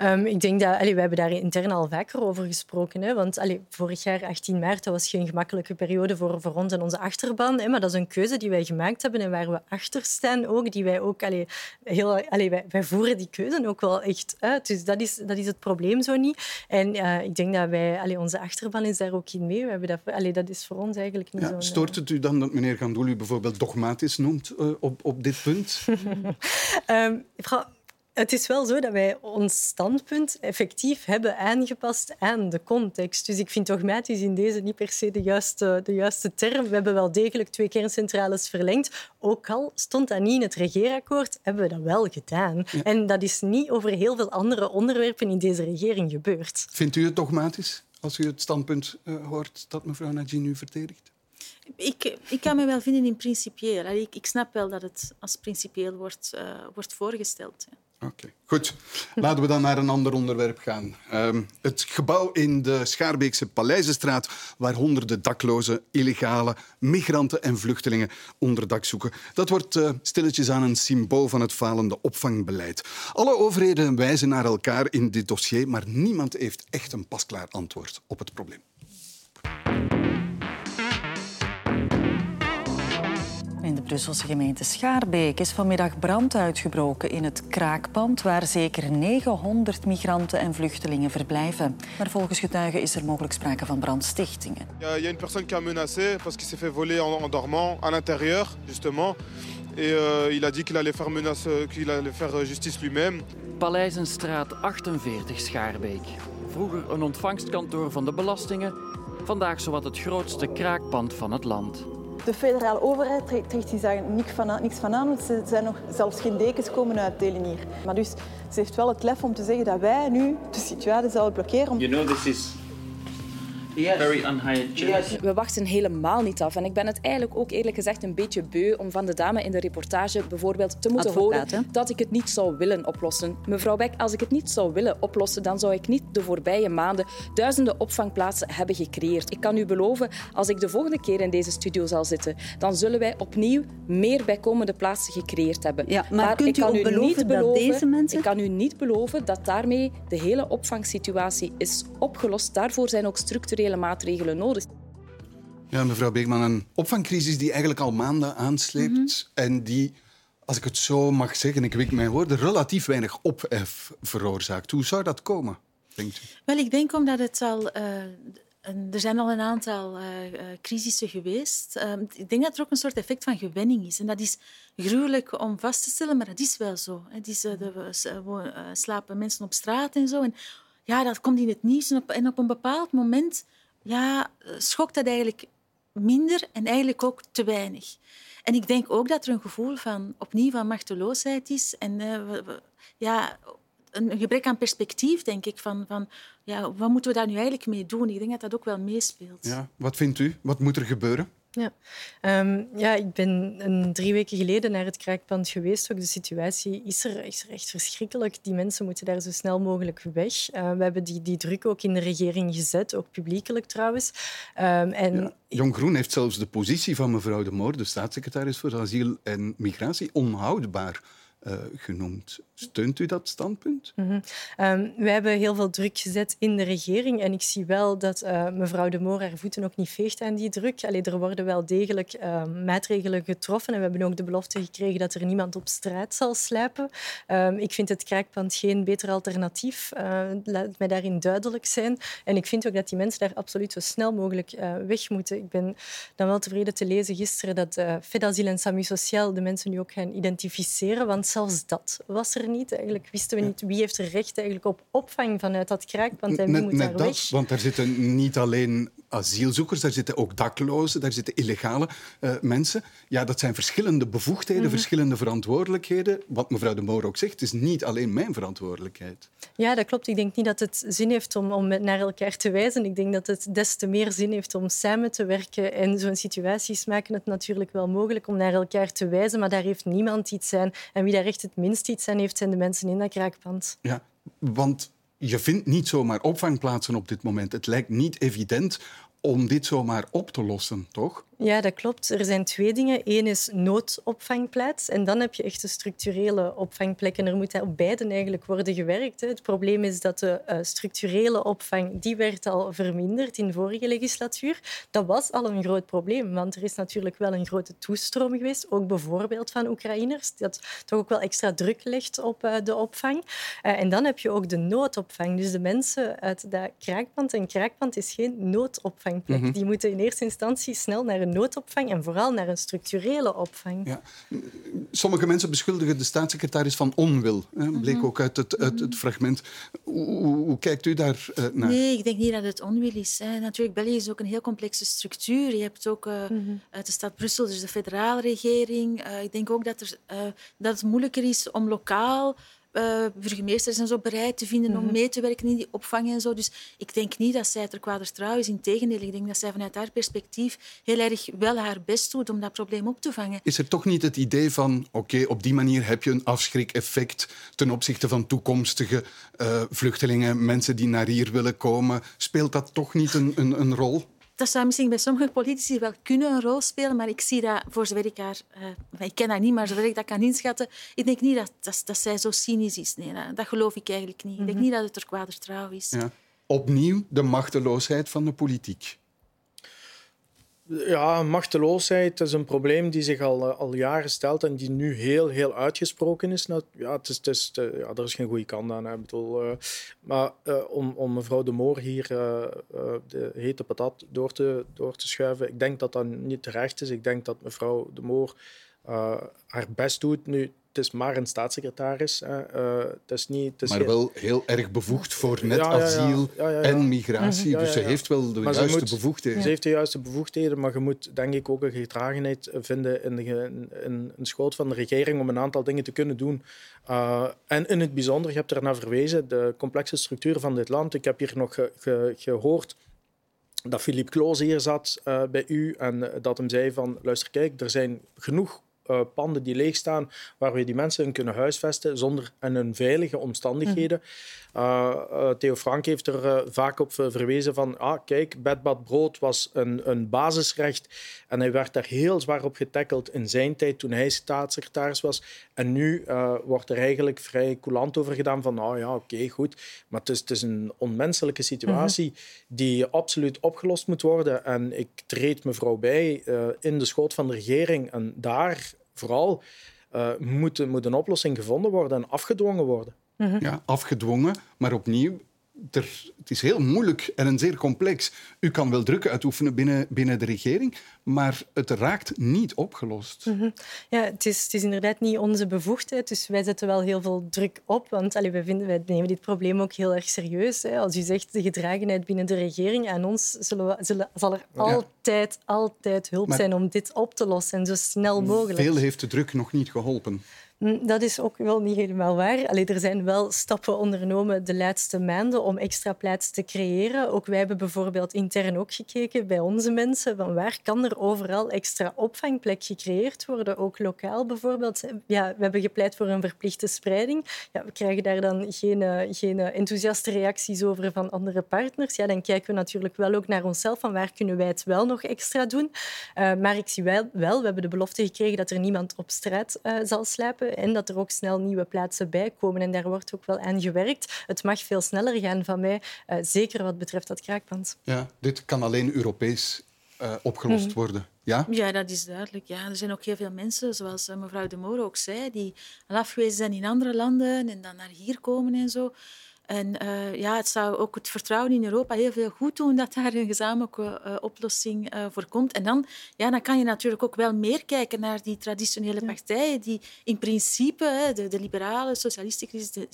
S4: Um, ik denk dat... Allee, we hebben daar intern al vaker over gesproken. Hè, want allee, vorig jaar, 18 maart, dat was geen gemakkelijke periode voor, voor ons en onze achterban. Hè, maar dat is een keuze die wij gemaakt hebben en waar we achter staan ook. Die wij ook... Allee, heel, allee, wij, wij, voeren die keuze ook wel echt uit. Dus dat is, dat is het probleem zo niet. En uh, ik denk dat wij... Allee, onze achterban is daar ook in mee. We hebben dat, allee, dat is voor ons eigenlijk niet ja, zo...
S1: Stoort het u dan dat meneer Gandoul u bijvoorbeeld dogmatisch noemt uh, op, op dit punt?
S4: um, het is wel zo dat wij ons standpunt effectief hebben aangepast aan de context. Dus ik vind dogmatisch in deze niet per se de juiste, de juiste term. We hebben wel degelijk twee kerncentrales verlengd. Ook al stond dat niet in het regeerakkoord, hebben we dat wel gedaan. En dat is niet over heel veel andere onderwerpen in deze regering gebeurd.
S1: Vindt u het dogmatisch als u het standpunt uh, hoort dat mevrouw Najin nu verdedigt?
S2: Ik, ik kan me wel vinden in principieel. Ik, ik snap wel dat het als principieel wordt, uh, wordt voorgesteld.
S1: Oké, goed. Laten we dan naar een ander onderwerp gaan. Um, het gebouw in de Schaarbeekse Paleizenstraat, waar honderden daklozen, illegale migranten en vluchtelingen onderdak zoeken. Dat wordt uh, stilletjes aan een symbool van het falende opvangbeleid. Alle overheden wijzen naar elkaar in dit dossier, maar niemand heeft echt een pasklaar antwoord op het probleem.
S10: In de Brusselse gemeente Schaarbeek is vanmiddag brand uitgebroken in het kraakpand waar zeker 900 migranten en vluchtelingen verblijven. Maar volgens getuigen is er mogelijk sprake van brandstichtingen.
S11: Il y a une personne qui a menacé parce qu'il s'est fait voler en dormant à l'intérieur justement. Et euh, il a dit qu'il allait faire menace, qu'il allait faire justice lui-même.
S12: Paleizenstraat 48 Schaarbeek. Vroeger een ontvangstkantoor van de belastingen, vandaag zowat het grootste kraakpand van het land.
S13: De federale overheid trekt zich daar niks van, aan, niks ze zijn nog zelfs geen dekens komen uitdelen hier. Maar dus ze heeft wel het lef om te zeggen dat wij nu de situatie zouden blokkeren.
S14: You know, this is Very unhygienic. We wachten helemaal niet af. En ik ben het eigenlijk ook eerlijk gezegd een beetje beu om van de dame in de reportage bijvoorbeeld te moeten
S15: Advocaat,
S14: horen dat ik het niet zou willen oplossen. Mevrouw Beck, als ik het niet zou willen oplossen, dan zou ik niet de voorbije maanden duizenden opvangplaatsen hebben gecreëerd. Ik kan u beloven, als ik de volgende keer in deze studio zal zitten, dan zullen wij opnieuw meer bijkomende plaatsen gecreëerd hebben.
S15: Ja, maar kunt
S14: ik kan u
S15: beloven
S14: niet
S15: dat
S14: beloven,
S15: deze mensen-
S14: Ik kan u niet beloven dat daarmee de hele opvangsituatie is opgelost. Daarvoor zijn ook structurele maatregelen nodig.
S1: Ja, mevrouw Beekman, een opvangcrisis die eigenlijk al maanden aansleept en die, als ik het zo mag zeggen, ik weet mijn woorden, relatief weinig ophef veroorzaakt. Hoe zou dat komen, denkt u?
S2: Wel, ik denk omdat het al... eh, een- er zijn al een aantal eh eh, crisissen geweest. Eh, ik denk dat er ook een soort effect van gewenning is. En dat is gruwelijk om vast te stellen, maar dat is wel zo. Het is, de, slapen mensen op straat en zo. En ja, dat komt in het nieuws. En op, en op een bepaald moment ja, eh, schokt dat eigenlijk minder en eigenlijk ook te weinig. En ik denk ook dat er een gevoel van, opnieuw van machteloosheid is. En eh, ja, een gebrek aan perspectief, denk ik. Van, van, ja, wat moeten we daar nu eigenlijk mee doen? Ik denk dat dat ook wel meespeelt.
S1: Ja, wat vindt u? Wat moet er gebeuren?
S4: Ja. Ehm, ja, ik ben een, drie weken geleden naar het kraakpand geweest. Ook de situatie is er, is er echt verschrikkelijk. Die mensen moeten daar zo snel mogelijk weg. Eh, we hebben die, die druk ook in de regering gezet, ook publiekelijk trouwens. Ehm, en
S1: Jong Groen heeft zelfs de positie van mevrouw De Moor, de staatssecretaris voor asiel en migratie, onhoudbaar eh, genoemd. Steunt u dat standpunt?
S4: Mhm. Ehm, wij hebben heel veel druk gezet in de regering en ik zie wel dat eh, mevrouw De Moor haar voeten ook niet veegt aan die druk. Allee, er worden wel degelijk ehm, maatregelen getroffen en we hebben ook de belofte gekregen dat er niemand op straat zal slijpen. Ehm, ik vind het kraakpand geen beter alternatief. Eh, laat mij daarin duidelijk zijn. En ik vind ook dat die mensen daar absoluut zo snel mogelijk eh, weg moeten. Ik ben dan wel tevreden te lezen gisteren dat uh, Fedasiel en Sami Sociaal de mensen nu ook gaan identificeren, want zelfs dat was er niet. Eigenlijk wisten we niet wie heeft er recht eigenlijk op opvang vanuit dat en wie
S1: net
S4: moet daar
S1: dat,
S4: weg.
S1: want daar zitten niet alleen asielzoekers, daar zitten ook daklozen, daar zitten illegale eh, mensen. Ja, dat zijn verschillende bevoegdheden,
S4: Mhm.
S1: verschillende verantwoordelijkheden. Wat mevrouw de Moor ook zegt, is niet alleen mijn verantwoordelijkheid.
S4: Ja, dat klopt. Ik denk niet dat het zin heeft om, om naar elkaar te wijzen. Ik denk dat het des te meer zin heeft om samen te werken. En zo'n situaties maken het natuurlijk wel mogelijk om naar elkaar te wijzen, maar daar heeft niemand iets aan. En wie daar echt het minst iets aan heeft, zijn de mensen in dat kraakpand.
S1: Ja, want je vindt niet zomaar opvangplaatsen op dit moment. Het lijkt niet evident om dit zomaar op te lossen, toch?
S4: Ja, dat klopt. Er zijn twee dingen. Eén is noodopvangplaats en dan heb je echt de structurele opvangplek. En er moet op beiden eigenlijk worden gewerkt. hè. Het probleem is dat de eh, structurele opvang die werd al verminderd in de vorige legislatuur. Dat was al een groot probleem, want er is natuurlijk wel een grote toestroom geweest, ook bijvoorbeeld van Oekraïners, dat toch ook wel extra druk legt op eh, de opvang. Eh, en dan heb je ook de noodopvang. Dus de mensen uit dat kraakpand. En kraakpand is geen noodopvangplek.
S1: Mhm.
S4: Die moeten in eerste instantie snel naar een noodopvang en vooral naar een structurele opvang.
S1: Ja. Sommige mensen beschuldigen de staatssecretaris van onwil. Hè? Bleek
S2: Mhm.
S1: ook uit het, uit het fragment. Hoe, hoe- hoe kijkt u daar eh, naar?
S2: Nee, ik denk niet dat het onwil is. Hè. Natuurlijk, België is ook een heel complexe structuur. Je hebt ook eh, uit de stad Brussel, dus de federale regering. Eh, ik denk ook dat, er, eh, dat het moeilijker is om lokaal eh, burgemeesters en zo bereid te vinden om
S4: Mhm.
S2: mee te werken in die opvang en zo. Dus ik denk niet dat zij ter kwader trouw is. Integendeel, ik denk dat zij vanuit haar perspectief heel erg wel haar best doet om dat probleem op te vangen.
S1: Is er toch niet het idee van, oké, op die manier heb je een afschrik-effect ten opzichte van toekomstige eh, vluchtelingen, mensen die naar hier willen komen? Speelt dat toch niet een, een, een rol?
S2: Dat zou misschien bij sommige politici wel kunnen een rol spelen, maar ik zie dat, voor zover ik haar... eh, ik ken haar niet, maar zover ik dat kan inschatten, ik denk niet dat, dat, dat zij zo cynisch is. Nee, dat, dat geloof ik eigenlijk niet. Ik denk
S1: Mhm.
S2: niet dat het er kwader trouw is.
S1: Ja. Opnieuw de machteloosheid van de politiek.
S3: Ja, machteloosheid is een probleem die zich al, eh, al jaren stelt en die nu heel, heel uitgesproken is. Nou, ja, het is, het eh, ja, er is geen goede kant aan. Ik bedoel, eh, maar om, om mevrouw De Moor hier eh, de hete patat door te, door te schuiven, ik denk dat dat niet terecht is. Ik denk dat mevrouw De Moor haar best doet. Nu, het is maar een staatssecretaris. Hè. Eh, het is niet, het is
S1: Maar wel heel erg bevoegd voor net
S3: Ja, ja, ja.
S1: asiel en migratie. Dus ze heeft wel de
S3: Maar
S1: juiste
S3: moet-
S1: bevoegdheden.
S3: Ze heeft de juiste bevoegdheden, maar je moet denk ik ook een gedragenheid vinden in, de, in, in schoot van de regering om een aantal dingen te kunnen doen. Uh, en in het bijzonder, je hebt er naar verwezen, de complexe structuur van dit land. Ik heb hier nog ge- ge- gehoord dat Philippe Kloos hier zat uh, bij u en dat hem zei van luister kijk, er zijn genoeg uh, panden die leeg staan, waar we die mensen in kunnen huisvesten zonder en in veilige omstandigheden. Uh, uh, Theo Frank heeft er vaak op verwezen van, ah, kijk, bed, bad, brood was een, een basisrecht en hij werd daar heel zwaar op getackeld in zijn tijd toen hij staatssecretaris was. En nu wordt er eigenlijk vrij coulant over gedaan van, nou ja, oké, goed, maar het is, het is, een onmenselijke situatie mhm. die absoluut opgelost moet worden. En ik treed mevrouw bij in de schoot van de regering en daar vooral uh, moet, moet een oplossing gevonden worden en afgedwongen worden.
S1: Mhm. Ja, afgedwongen, maar opnieuw, er, het is heel moeilijk en zeer complex. U kan wel druk uitoefenen binnen, binnen de regering, maar het raakt niet opgelost.
S4: Mhm. Ja, het is, het is inderdaad niet onze bevoegdheid, dus wij zetten wel heel veel druk op, want allee, wij, vinden, wij nemen dit probleem ook heel erg serieus. Hè. Als u zegt de gedragenheid binnen de regering, aan ons zullen we, zullen, zal er altijd, altijd hulp zijn om dit op te lossen en zo snel mogelijk.
S1: Veel heeft de druk nog niet geholpen.
S4: Hm, dat is ook wel niet helemaal waar. Allee, er zijn wel stappen ondernomen de laatste maanden om extra plaats te creëren. Ook wij hebben bijvoorbeeld intern ook gekeken bij onze mensen van waar kan er overal extra opvangplek gecreëerd worden, ook lokaal bijvoorbeeld. Ja, we hebben gepleit voor een verplichte spreiding. Ja, we krijgen daar dan geen, eh, geen enthousiaste reacties over van andere partners. Ja, dan kijken we natuurlijk wel ook naar onszelf van waar kunnen wij het wel nog extra doen. Uh, maar ik zie wel, wel, we hebben de belofte gekregen dat er niemand op straat zal slapen en dat er ook snel nieuwe plaatsen bij komen. En daar wordt ook wel aan gewerkt. Het mag veel sneller gaan van mij, uh, zeker wat betreft dat kraakpand.
S1: Ja, dit kan alleen Europees uh, opgelost mm. worden. Ja?
S2: ja, dat is duidelijk. Ja. Er zijn ook heel veel mensen, zoals eh, mevrouw De Moor ook zei, die al afgewezen zijn in andere landen en dan naar hier komen en zo. En uh, ja, het zou ook het vertrouwen in Europa heel veel goed doen dat daar een gezamenlijke uh, oplossing uh, voor komt. En dan, ja, dan kan je natuurlijk ook wel meer kijken naar die traditionele partijen die in principe, de, de liberalen, socialisten,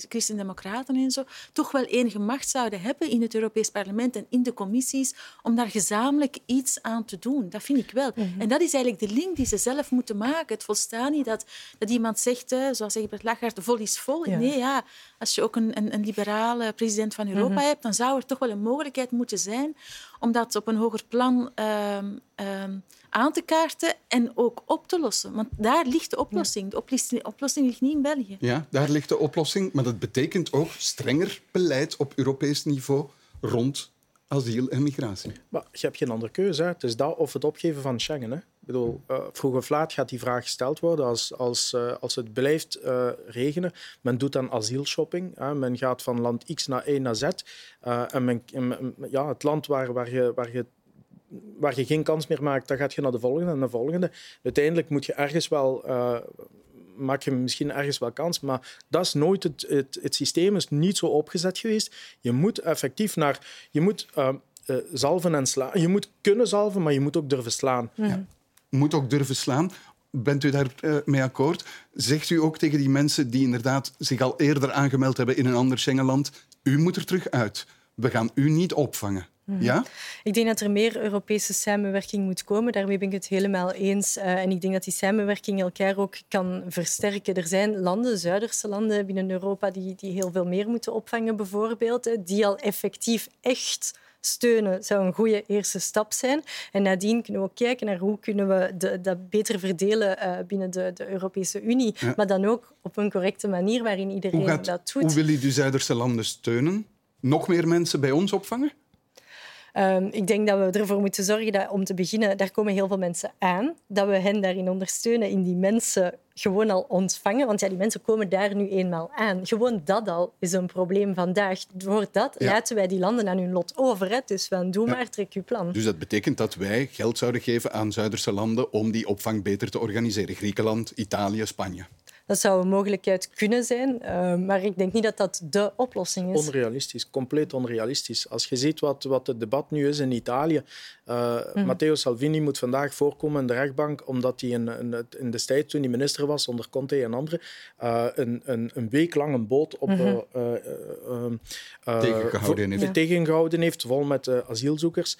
S2: christendemocraten en zo, toch wel enige macht zouden hebben in het Europees Parlement en in de commissies om daar gezamenlijk iets aan te doen. Dat vind ik wel. Mhm. En dat is eigenlijk de link die ze zelf moeten maken. Het volstaat niet dat, dat iemand zegt, zoals Egbert Lachaert, vol is vol. Ja. Nee, ja, als je ook een, een, een liberale president van Europa mhm. hebt, dan zou er toch wel een mogelijkheid moeten zijn om dat op een hoger plan um, um, aan te kaarten en ook op te lossen. Want daar ligt de oplossing. De oplossing, oplossing ligt niet in België.
S1: Ja, daar ligt de oplossing. Maar dat betekent ook strenger beleid op Europees niveau rond asiel en migratie.
S3: Maar je hebt geen andere keuze. Hè. Het is dat of het opgeven van Schengen. Hè. Ik bedoel, uh, vroeg of laat gaat die vraag gesteld worden als, als, uh, als het blijft uh, regenen. Men doet dan asielshopping. Hè. Men gaat van land X naar Y naar Z. en men, ja, het land waar, waar, je, waar, je, waar je geen kans meer maakt, dan gaat je naar de volgende en de volgende. Uiteindelijk moet je ergens wel maak je misschien ergens wel kans. Maar dat is nooit het, het, het systeem is niet zo opgezet geweest. Je moet effectief naar... Je moet uh, uh, zalven en slaan. Je moet kunnen zalven, maar je moet ook durven slaan.
S1: Ja. Moet ook durven slaan. Bent u daar uh, mee akkoord? Zegt u ook tegen die mensen die inderdaad zich al eerder aangemeld hebben in een ander Schengenland, u moet er terug uit. We gaan u niet opvangen. Mhm. Ja?
S4: Ik denk dat er meer Europese samenwerking moet komen. Daarmee ben ik het helemaal eens. Uh, en ik denk dat die samenwerking elkaar ook kan versterken. Er zijn landen, Zuiderse landen binnen Europa, die, die heel veel meer moeten opvangen, bijvoorbeeld. Die al effectief echt steunen zou een goede eerste stap zijn. En nadien kunnen we ook kijken naar hoe kunnen we de, dat beter verdelen uh, binnen de, de, Europese Unie. Ja. Maar dan ook op een correcte manier waarin iedereen
S1: gaat,
S4: dat doet.
S1: Hoe wil u de Zuiderse landen steunen? Nog meer mensen bij ons opvangen?
S4: Um, ik denk dat we ervoor moeten zorgen dat, om te beginnen, daar komen heel veel mensen aan, dat we hen daarin ondersteunen, in die mensen gewoon al ontvangen. Want ja, die mensen komen daar nu eenmaal aan. Gewoon dat al is een probleem vandaag. Voor dat ja. laten wij die landen aan hun lot over. Hè. Dus van, doe ja. maar, trek je plan.
S1: Dus dat betekent dat wij geld zouden geven aan Zuiderse landen om die opvang beter te organiseren. Griekenland, Italië, Spanje.
S4: Dat zou een mogelijkheid kunnen zijn, uh, maar ik denk niet dat dat de oplossing is.
S3: Onrealistisch, compleet onrealistisch. Als je ziet wat, wat het debat nu is in Italië. Uh, mm. Matteo Salvini moet vandaag voorkomen in de rechtbank omdat hij in, in, in de tijd toen hij minister was onder Conte en anderen uh, een, een, een, week lang een boot op, mm
S1: tegengehouden, heeft.
S3: tegengehouden heeft, vol met asielzoekers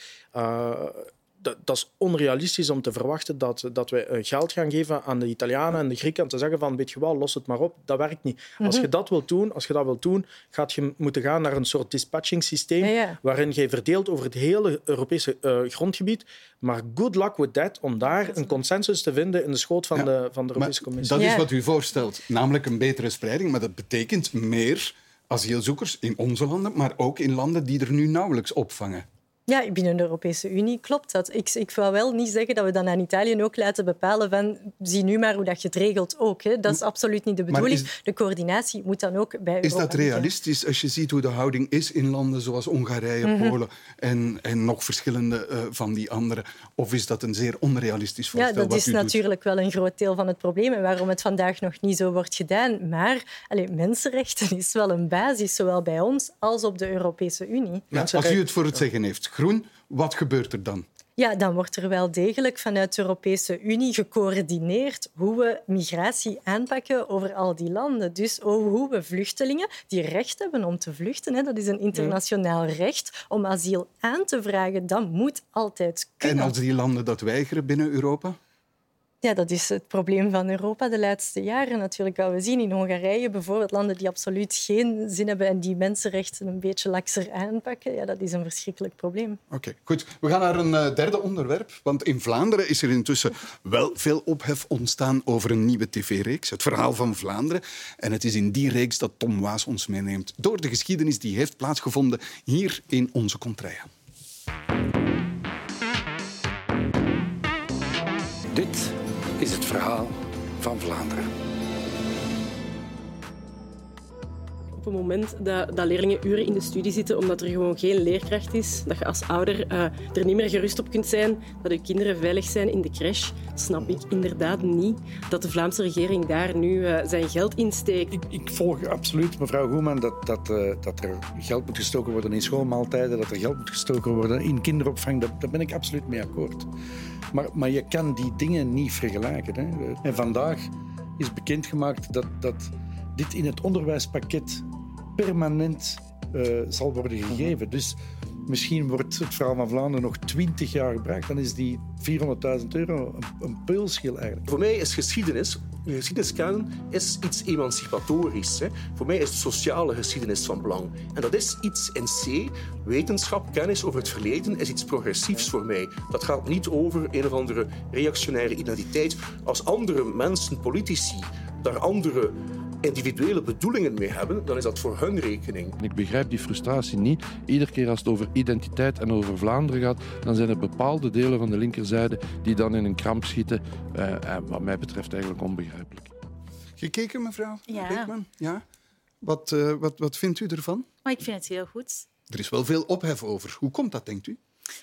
S3: dat, dat, is onrealistisch om te verwachten dat, dat wij eh, geld gaan geven aan de Italianen en de Grieken en te zeggen van, weet je wel, los het maar op. Dat werkt niet. Als je mhm. dat wilt doen, als je dat wilt doen, gaat je moeten gaan naar een soort dispatching systeem waarin je verdeelt over het hele Europese uh, grondgebied. Maar good luck with that, om daar een consensus te vinden in de schoot van, de, van de Europese Commissie.
S1: Dat is wat u voorstelt, namelijk een betere spreiding, maar dat betekent meer asielzoekers in onze landen, maar ook in landen die er nu nauwelijks opvangen.
S4: Ja, binnen de Europese Unie klopt dat. Ik, ik wil wel niet zeggen dat we dan aan Italië ook laten bepalen van zie nu maar hoe dat je het regelt ook. Hè. Dat is absoluut niet de bedoeling. De coördinatie moet dan ook bij
S1: Is dat realistisch als je ziet hoe de houding is in landen zoals Hongarije, mhm. Polen en, en nog verschillende uh, van die andere? Of is dat een zeer onrealistisch voorstel?
S4: Ja, dat is natuurlijk wel een groot deel van het probleem en waarom het vandaag nog niet zo wordt gedaan. Maar allez, mensenrechten is wel een basis, zowel bij ons als op de Europese Unie.
S1: Ja, als u het voor het zeggen heeft, groen, wat gebeurt er dan?
S4: Ja, dan wordt er wel degelijk vanuit de Europese Unie gecoördineerd hoe we migratie aanpakken over al die landen. Dus hoe we vluchtelingen die recht hebben om te vluchten, hè, dat is een internationaal recht om asiel aan te vragen, dat moet altijd kunnen.
S1: En als die landen dat weigeren binnen Europa?
S4: Ja, dat is het probleem van Europa de laatste jaren natuurlijk. Wat we zien in Hongarije bijvoorbeeld, landen die absoluut geen zin hebben en die mensenrechten een beetje lakser aanpakken, ja, dat is een verschrikkelijk probleem.
S1: Oké, goed. We gaan naar een uh, derde onderwerp. Want in Vlaanderen is er intussen wel veel ophef ontstaan over een nieuwe tv-reeks, het verhaal van Vlaanderen. En het is in die reeks dat Tom Waas ons meeneemt door de geschiedenis die heeft plaatsgevonden hier in onze contraille.
S15: Dit verhaal van Vlaanderen.
S16: Op het moment dat, dat, leerlingen uren in de studie zitten omdat er gewoon geen leerkracht is, dat je als ouder uh, er niet meer gerust op kunt zijn dat je kinderen veilig zijn in de crash, snap ik inderdaad niet dat de Vlaamse regering daar nu uh, zijn geld in steekt.
S17: Ik, ik, volg absoluut mevrouw Goeman dat, dat, uh, dat er geld moet gestoken worden in schoolmaaltijden, dat er geld moet gestoken worden in kinderopvang. Daar ben ik absoluut mee akkoord. Maar, maar je kan die dingen niet vergelijken. Hè. En vandaag is bekendgemaakt dat, dat dit in het onderwijspakket permanent uh, zal worden gegeven. Dus misschien wordt het verhaal van Vlaanderen nog twintig jaar gebruikt. Dan is die 400.000 euro een, een peulschil eigenlijk.
S18: Voor mij is geschiedenis de geschiedeniskanon is iets emancipatorisch. Hè. Voor mij is de sociale geschiedenis van belang. En dat is iets in C. Wetenschap, kennis over het verleden, is iets progressiefs voor mij. Dat gaat niet over een of andere reactionaire identiteit. Als andere mensen, politici, daar andere individuele bedoelingen mee hebben, dan is dat voor hun rekening.
S19: Ik begrijp die frustratie niet. Iedere keer als het over identiteit en over Vlaanderen gaat, dan zijn er bepaalde delen van de linkerzijde die dan in een kramp schieten. Uh, wat mij betreft eigenlijk onbegrijpelijk.
S1: Gekeken, mevrouw
S2: ja.
S1: Beekman? Ja. Wat, uh, wat, wat vindt u ervan?
S2: Maar ik vind het heel goed.
S1: Er is wel veel ophef over. Hoe komt dat, denkt u?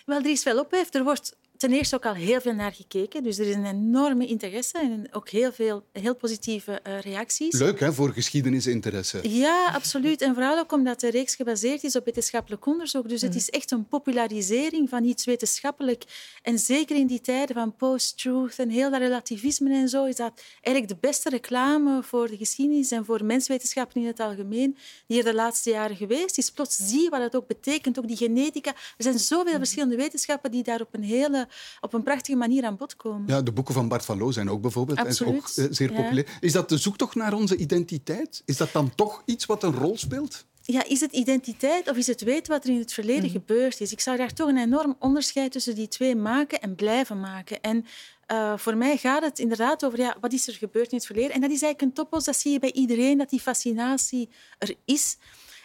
S2: Wel, er is veel ophef. Er wordt ten eerste ook al heel veel naar gekeken. Dus er is een enorme interesse en ook heel veel heel positieve uh, reacties.
S1: Leuk, hè, voor geschiedenisinteresse.
S2: Ja, absoluut. En vooral ook omdat de reeks gebaseerd is op wetenschappelijk onderzoek. Dus het mhm. is echt een popularisering van iets wetenschappelijk. En zeker in die tijden van post-truth en heel dat relativisme en zo, is dat eigenlijk de beste reclame voor de geschiedenis en voor menswetenschappen in het algemeen die er de laatste jaren geweest is. Plots zie je wat het ook betekent, ook die genetica. Er zijn zoveel mhm. verschillende wetenschappen die daar op een hele op een prachtige manier aan bod komen.
S1: Ja, de boeken van Bart van Loo zijn ook bijvoorbeeld
S2: Absoluut.
S1: ook, eh, zeer populair. Is dat de zoektocht naar onze identiteit? Is dat dan toch iets wat een rol speelt?
S2: ja, is het identiteit of is het weten wat er in het verleden mhm. gebeurd is? Ik zou daar toch een enorm onderscheid tussen die twee maken en blijven maken. En uh, voor mij gaat het inderdaad over ja, wat is er gebeurd in het verleden. En dat is eigenlijk een topos, dat zie je bij iedereen, dat die fascinatie er is.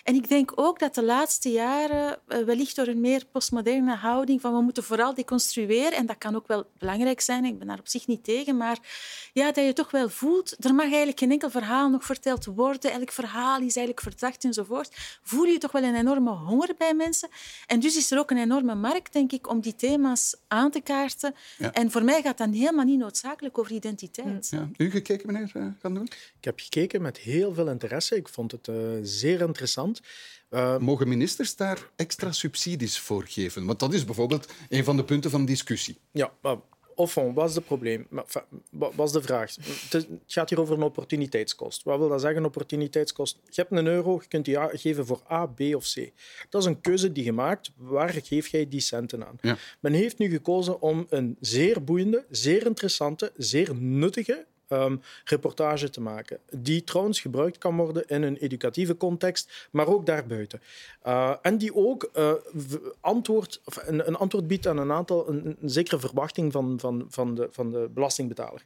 S2: En ik denk ook dat de laatste jaren, eh, wellicht door een meer postmoderne houding, van we moeten vooral deconstrueren, en dat kan ook wel belangrijk zijn, ik ben daar op zich niet tegen, maar ja, dat je toch wel voelt, er mag eigenlijk geen enkel verhaal nog verteld worden, elk verhaal is eigenlijk verdacht enzovoort. Voel je toch wel een enorme honger bij mensen. En dus is er ook een enorme markt, denk ik, om die thema's aan te kaarten. En voor mij gaat dat helemaal niet noodzakelijk over identiteit.
S1: Ja. U gekeken, meneer uh, Gaan doen?
S3: Ik heb gekeken met heel veel interesse. Ik vond het uh, zeer interessant.
S1: Uh, Mogen ministers daar extra subsidies voor geven? Want dat is bijvoorbeeld een van de punten van discussie.
S3: Ja, Of fond, wat is het probleem? Maar, Wat is de vraag? Het gaat hier over een opportuniteitskost. Wat wil dat zeggen, opportuniteitskost? Je hebt een euro, je kunt die geven voor A, B of C. Dat is een keuze die je maakt. Waar geef jij die centen aan?
S1: Ja.
S3: Men heeft nu gekozen om een zeer boeiende, zeer interessante, zeer nuttige ehm, reportage te maken. Die trouwens gebruikt kan worden in een educatieve context, maar ook daarbuiten. Uh, en die ook eh, antwoord, een, een antwoord biedt aan een aantal, een, een zekere verwachting van, van, van, de, van de belastingbetaler.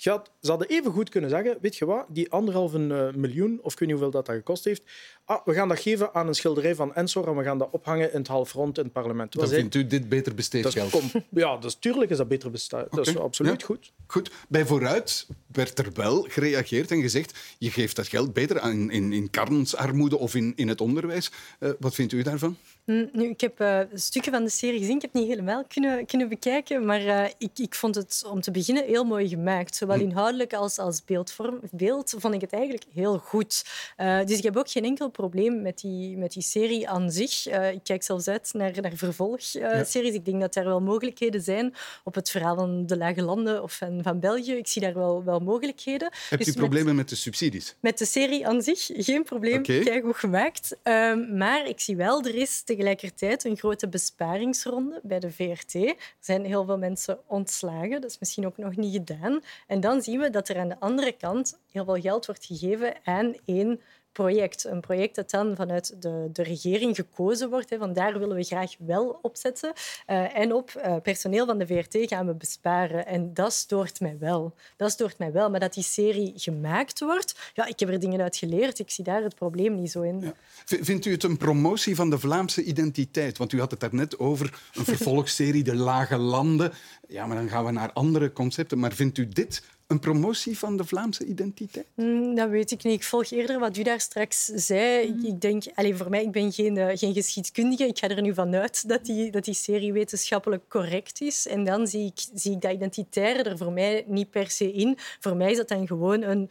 S3: Je had, ze hadden even goed kunnen zeggen, weet je wat, die anderhalve eh, miljoen, of ik weet niet hoeveel dat, dat gekost heeft, ah, we gaan dat geven aan een schilderij van Ensor en we gaan dat ophangen in het halfrond in het parlement.
S1: Dan vindt u dit beter besteed geld?
S3: ja, dus tuurlijk is dat beter bestaat. Dat is absoluut
S1: ja.
S3: goed.
S1: Goed. Bij vooruit werd er wel gereageerd en gezegd je geeft dat geld beter aan, in, in kansarmoede of in, in het onderwijs. Eh, wat vindt u daarvan?
S4: Hm, Nu, ik heb eh, stukken van de serie gezien. Ik heb het niet helemaal kunnen, kunnen bekijken. Maar eh, ik, ik vond het om te beginnen heel mooi gemaakt. Zowel
S1: Hm.
S4: inhoudelijk als als beeldvorm. Beeld vond ik het eigenlijk heel goed. Eh, dus ik heb ook geen enkel probleem met die, met die serie aan zich. Eh, ik kijk zelfs uit naar, naar vervolgseries. Ik denk dat er wel mogelijkheden zijn op het verhaal van de Lage Landen of van, van België. Ik zie daar wel, wel mogelijkheden.
S1: Hebt
S4: Dus
S1: u
S4: met-
S1: problemen met de subsidies?
S4: met de serie aan zich geen probleem,
S1: Oké.
S4: goed gemaakt. Ehm, maar ik zie wel, er is tegelijkertijd een grote besparingsronde bij de VRT. Er zijn heel veel mensen ontslagen, dat is misschien ook nog niet gedaan. En dan zien we dat er aan de andere kant heel veel geld wordt gegeven aan één project. Een project dat dan vanuit de, de regering gekozen wordt. Hè. Van daar willen we graag wel opzetten. Eh, en op eh, personeel van de VRT gaan we besparen. En dat stoort mij wel. Dat stoort mij wel. Maar dat die serie gemaakt wordt, ja, ik heb er dingen uit geleerd. Ik zie daar het probleem niet zo in.
S1: Vindt u het een promotie van de Vlaamse identiteit? Want u had het daarnet over een vervolgserie, De Lage Landen. Ja, maar dan gaan we naar andere concepten. Maar vindt u dit een promotie van de Vlaamse identiteit?
S4: Hmm, dat weet ik niet. Ik volg eerder wat u daar straks zei. Ik, ik denk, allez, voor mij, ik ben geen, eh, geen geschiedkundige. Ik ga er nu vanuit dat die, dat die serie wetenschappelijk correct is. En dan zie ik, zie ik dat identitaire er voor mij niet per se in. Voor mij is dat dan gewoon een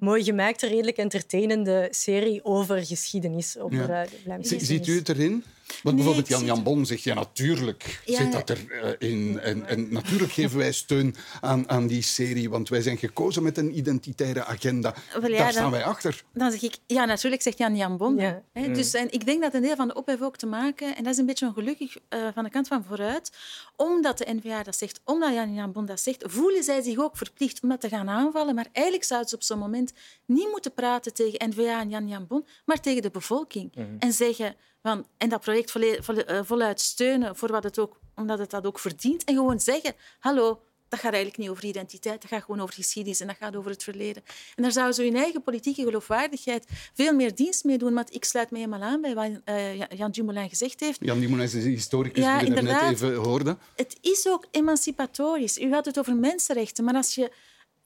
S4: mooi gemaakte, redelijk entertainende serie over geschiedenis. Over
S1: Ja.
S4: eh, de Vlaamse geschiedenis.
S1: Ziet u het erin? Want bijvoorbeeld Jan Jan Bon zegt, ja, natuurlijk
S2: Ja,
S1: zit dat erin. En, en natuurlijk geven wij steun aan, aan die serie, want wij zijn gekozen met een identitaire agenda.
S2: Ja,
S1: Daar
S2: dan-
S1: staan wij achter.
S2: Dan zeg ik, ja, natuurlijk zegt Jan Jan Bon.
S4: Ja.
S2: Hè, dus, en ik denk dat een deel van de ophef ook te maken, en dat is een beetje ongelukkig eh, van de kant van vooruit, omdat de NVA dat zegt, omdat Jan Jan Bon dat zegt, voelen zij zich ook verplicht om dat te gaan aanvallen. Maar eigenlijk zouden ze op zo'n moment niet moeten praten tegen NVA en Jan Jan Bon, maar tegen de bevolking.
S1: Mhm.
S2: En zeggen van, en dat project volle- volle- eh, voluit steunen, voor wat het ook, omdat het dat ook verdient. En gewoon zeggen, hallo, dat gaat eigenlijk niet over identiteit, dat gaat gewoon over geschiedenis en dat gaat over het verleden. En daar zouden ze hun eigen politieke geloofwaardigheid veel meer dienst mee doen. Want ik sluit me helemaal aan bij wat eh, Jan- Dumoulin gezegd heeft.
S1: Jan Dimoen is de historicus
S2: Ja,
S1: die we net even hoorden.
S2: Het is ook emancipatorisch. U had het over mensenrechten, maar als je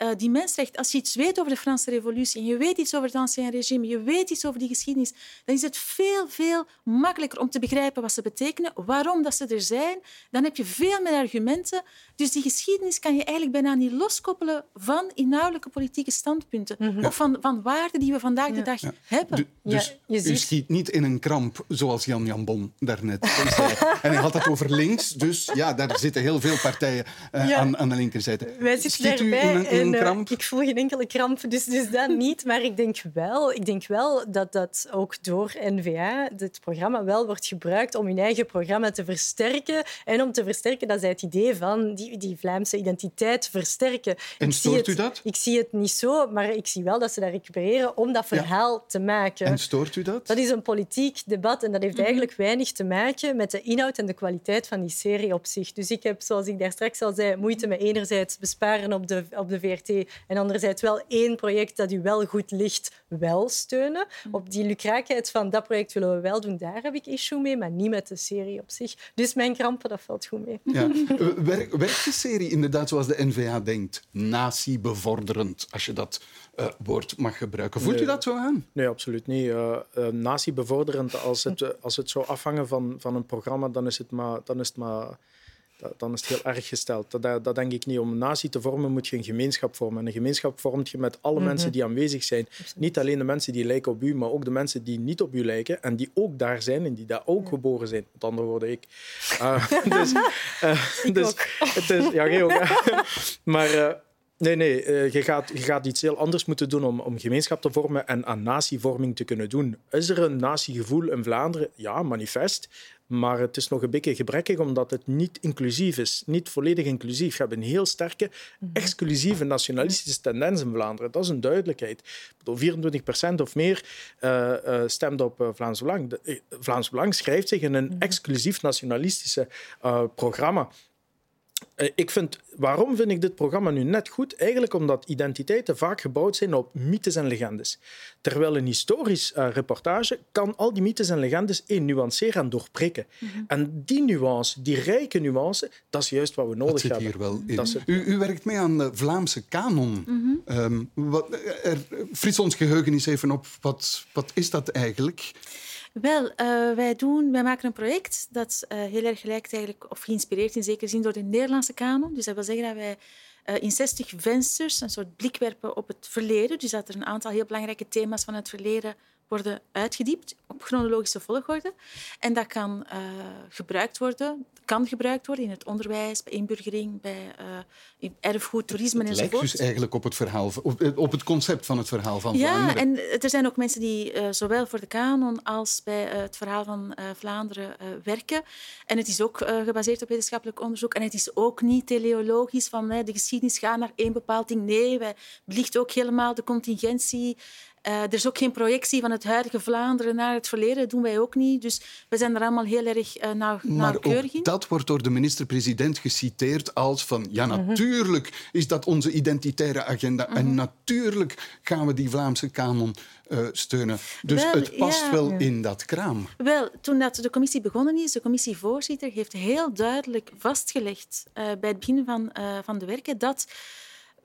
S2: eh, die mensenrechten, als je iets weet over de Franse Revolutie en je weet iets over het ancien regime, je weet iets over die geschiedenis, dan is het veel, veel makkelijker om te begrijpen wat ze betekenen, waarom dat ze er zijn. Dan heb je veel meer argumenten. Dus die geschiedenis kan je eigenlijk bijna niet loskoppelen van inhoudelijke politieke standpunten of van, van waarden die we vandaag de dag hebben.
S1: Dus u schiet niet in een kramp, zoals Jan Jan Bon daarnet zei. en hij had het over links, dus ja, daar zitten heel veel partijen eh,
S4: Ja.
S1: aan, aan de linkerzijde.
S4: Wij zitten
S1: Schiet u
S4: daarbij
S1: in een, in
S4: ik voel geen enkele kramp, dus, dus dat niet. Maar ik denk wel, ik denk wel dat dat ook door NVA, dit programma, wel wordt gebruikt om hun eigen programma te versterken. En om te versterken dat zij het idee van die, die Vlaamse identiteit versterken.
S1: En stoort
S4: het-
S1: u dat?
S4: Ik zie het niet zo, maar ik zie wel dat ze dat recupereren om dat verhaal te maken.
S1: En stoort u dat?
S4: Dat is een politiek debat en dat heeft eigenlijk weinig te maken met de inhoud en de kwaliteit van die serie op zich. Dus ik heb, zoals ik daar straks al zei, moeite met enerzijds besparen op de, op de VRT en anderzijds wel één project dat u wel goed ligt, wel steunen. Op die lucraakheid van dat project willen we wel doen, daar heb ik issue mee, maar niet met de serie op zich. Dus mijn krampen, dat valt goed mee.
S1: Ja. Eh, Werkt de serie inderdaad zoals de NVA denkt? Nazi-bevorderend, als je dat eh, woord mag gebruiken. Voelt u dat zo aan?
S3: Nee, absoluut niet. Uh, uh, nazi-bevorderend, als het, eh, als het zou afhangen van, van een programma, dan is het maar, dan is het maar dan is het heel erg gesteld. Dat, dat, denk ik niet. Om een natie te vormen moet je een gemeenschap vormen. En een gemeenschap vormt je met alle mhm. mensen die aanwezig zijn. Niet alleen de mensen die lijken op u, maar ook de mensen die niet op u lijken en die ook daar zijn en die daar ook geboren zijn. Met andere woorden, ik. Uh, dus, uh, dus het is, ja, ook. maar uh, Nee, nee. Uh, je, gaat, je gaat iets heel anders moeten doen om, om gemeenschap te vormen en aan natievorming te kunnen doen. Is er een natiegevoel in Vlaanderen? Ja, manifest. Maar het is nog een beetje gebrekkig omdat het niet inclusief is. Niet volledig inclusief. Je hebt een heel sterke, mhm. exclusieve nationalistische tendens in Vlaanderen. Dat is een duidelijkheid. 24 procent of meer uh, uh, stemt op Vlaams Belang. Vlaams Belang schrijft zich in een mhm. exclusief nationalistische programma. Eh, ik vind, waarom vind ik dit programma nu net goed? Eigenlijk omdat identiteiten vaak gebouwd zijn op mythes en legendes. Terwijl een historisch uh, reportage kan al die mythes en legendes in nuanceren en doorprikken. Mm -hmm. En die nuance, die rijke nuance, dat is juist wat we nodig
S1: dat zit
S3: hebben.
S1: Hier wel in. u, u, werkt mee aan de Vlaamse kanon. Mm -hmm. um, wat, er, fris ons geheugen eens even op. Wat, wat is dat eigenlijk?
S2: Wel, uh, wij, doen, wij maken een project dat uh, heel erg lijkt eigenlijk, of geïnspireerd in zekere zin door de Nederlandse kanon. Dus dat wil zeggen dat wij uh, in 60 vensters een soort blik werpen op het verleden. Dus dat er een aantal heel belangrijke thema's van het verleden worden uitgediept op chronologische volgorde. En dat kan uh, gebruikt worden, kan gebruikt worden in het onderwijs, bij inburgering, bij uh, erfgoed, toerisme enzovoort.
S1: Het lijkt dus eigenlijk op het, verhaal, op, op het concept van het verhaal van
S2: ja,
S1: Vlaanderen.
S2: Ja, en er zijn ook mensen die uh, zowel voor de kanon als bij het verhaal van Vlaanderen werken. En het is ook gebaseerd op wetenschappelijk onderzoek. En het is ook niet teleologisch van de geschiedenis gaat naar één bepaald ding. Nee, wij belichten ook helemaal de contingentie uh, er is ook geen projectie van het huidige Vlaanderen naar het verleden. Dat doen wij ook niet. Dus we zijn er allemaal heel erg uh, nauw, nauwkeurig
S1: in. dat wordt door de minister-president geciteerd als van ja, mhm. natuurlijk is dat onze identitaire agenda en mhm. natuurlijk gaan we die Vlaamse kanon uh, steunen. Dus wel, het past
S2: ja.
S1: wel in dat kraam.
S2: Wel, toen dat de commissie begonnen is, de commissievoorzitter heeft heel duidelijk vastgelegd bij het begin van, van de werken dat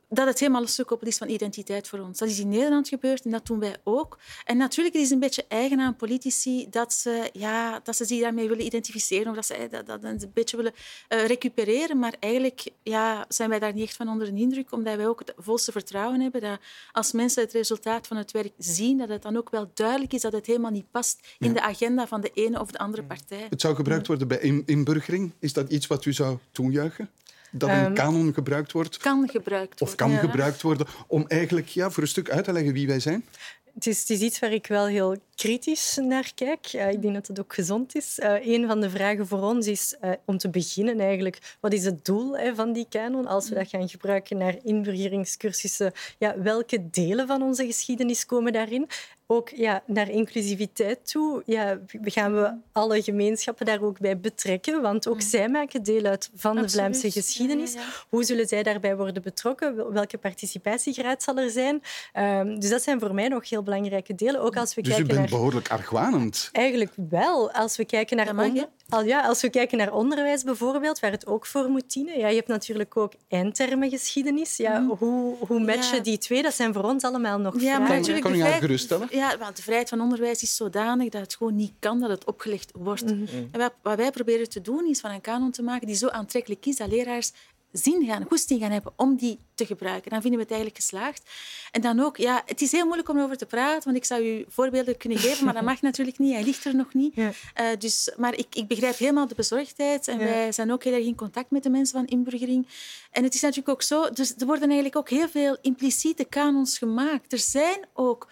S2: dat het helemaal gekoppeld is van identiteit voor ons. Dat is in Nederland gebeurd en dat doen wij ook. En natuurlijk is het een beetje eigen aan politici dat ze, ja, dat ze zich daarmee willen identificeren of dat ze dat, dat een beetje willen uh, recupereren. Maar eigenlijk ja, zijn wij daar niet echt van onder de indruk, omdat wij ook het volste vertrouwen hebben dat als mensen het resultaat van het werk zien, dat het dan ook wel duidelijk is dat het helemaal niet past in de agenda van de ene of de andere partij.
S1: Het zou gebruikt worden bij inburgering. Is dat iets wat u zou toejuichen? Dat een um, kanon gebruikt wordt?
S2: Kan gebruikt
S1: worden. Of kan
S2: ja.
S1: gebruikt worden om eigenlijk ja, voor een stuk uit te leggen wie wij zijn?
S4: Het is, het is iets waar ik wel heel kritisch naar kijk. Uh, ik denk dat het ook gezond is. Uh, een van de vragen voor ons is uh, om te beginnen eigenlijk, wat is het doel hè, van die kanon? Als we dat gaan gebruiken naar inburgeringscursussen, ja, welke delen van onze geschiedenis komen daarin? ook ja, naar inclusiviteit toe ja, gaan we alle gemeenschappen daar ook bij betrekken. Want ook mm. zij maken deel uit van Absoluut. de Vlaamse geschiedenis. Ja, ja, ja. Hoe zullen zij daarbij worden betrokken? Welke participatiegraad zal er zijn? Um, dus dat zijn voor mij nog heel belangrijke delen. Ook als we
S1: dus
S4: kijken
S1: u bent
S4: naar...
S1: behoorlijk argwanend.
S4: Eigenlijk wel. Als we kijken naar... Onder... Al ja, als we kijken naar onderwijs bijvoorbeeld, waar het ook voor moet dienen. Ja, je hebt natuurlijk ook eindtermengeschiedenis. Ja, mm. Hoe, hoe matchen ja. die twee? Dat zijn voor ons allemaal nog
S2: ja,
S1: vragen. Kan, kan je haar geruststellen?
S2: Ja, want de vrijheid van onderwijs is zodanig dat het gewoon niet kan dat het opgelegd wordt. Mm. En wat, wat wij proberen te doen, is van een kanon te maken die zo aantrekkelijk is dat leraars zin gaan, goesting gaan hebben om die te gebruiken. Dan vinden we het eigenlijk geslaagd. En dan ook, ja, het is heel moeilijk om erover te praten, want ik zou u voorbeelden kunnen geven, maar dat mag natuurlijk niet. Hij ligt er nog niet. Ja. Uh, dus, maar ik, ik begrijp helemaal de bezorgdheid en ja. wij zijn ook heel erg in contact met de mensen van inburgering. En het is natuurlijk ook zo, dus er worden eigenlijk ook heel veel impliciete kanons gemaakt. Er zijn ook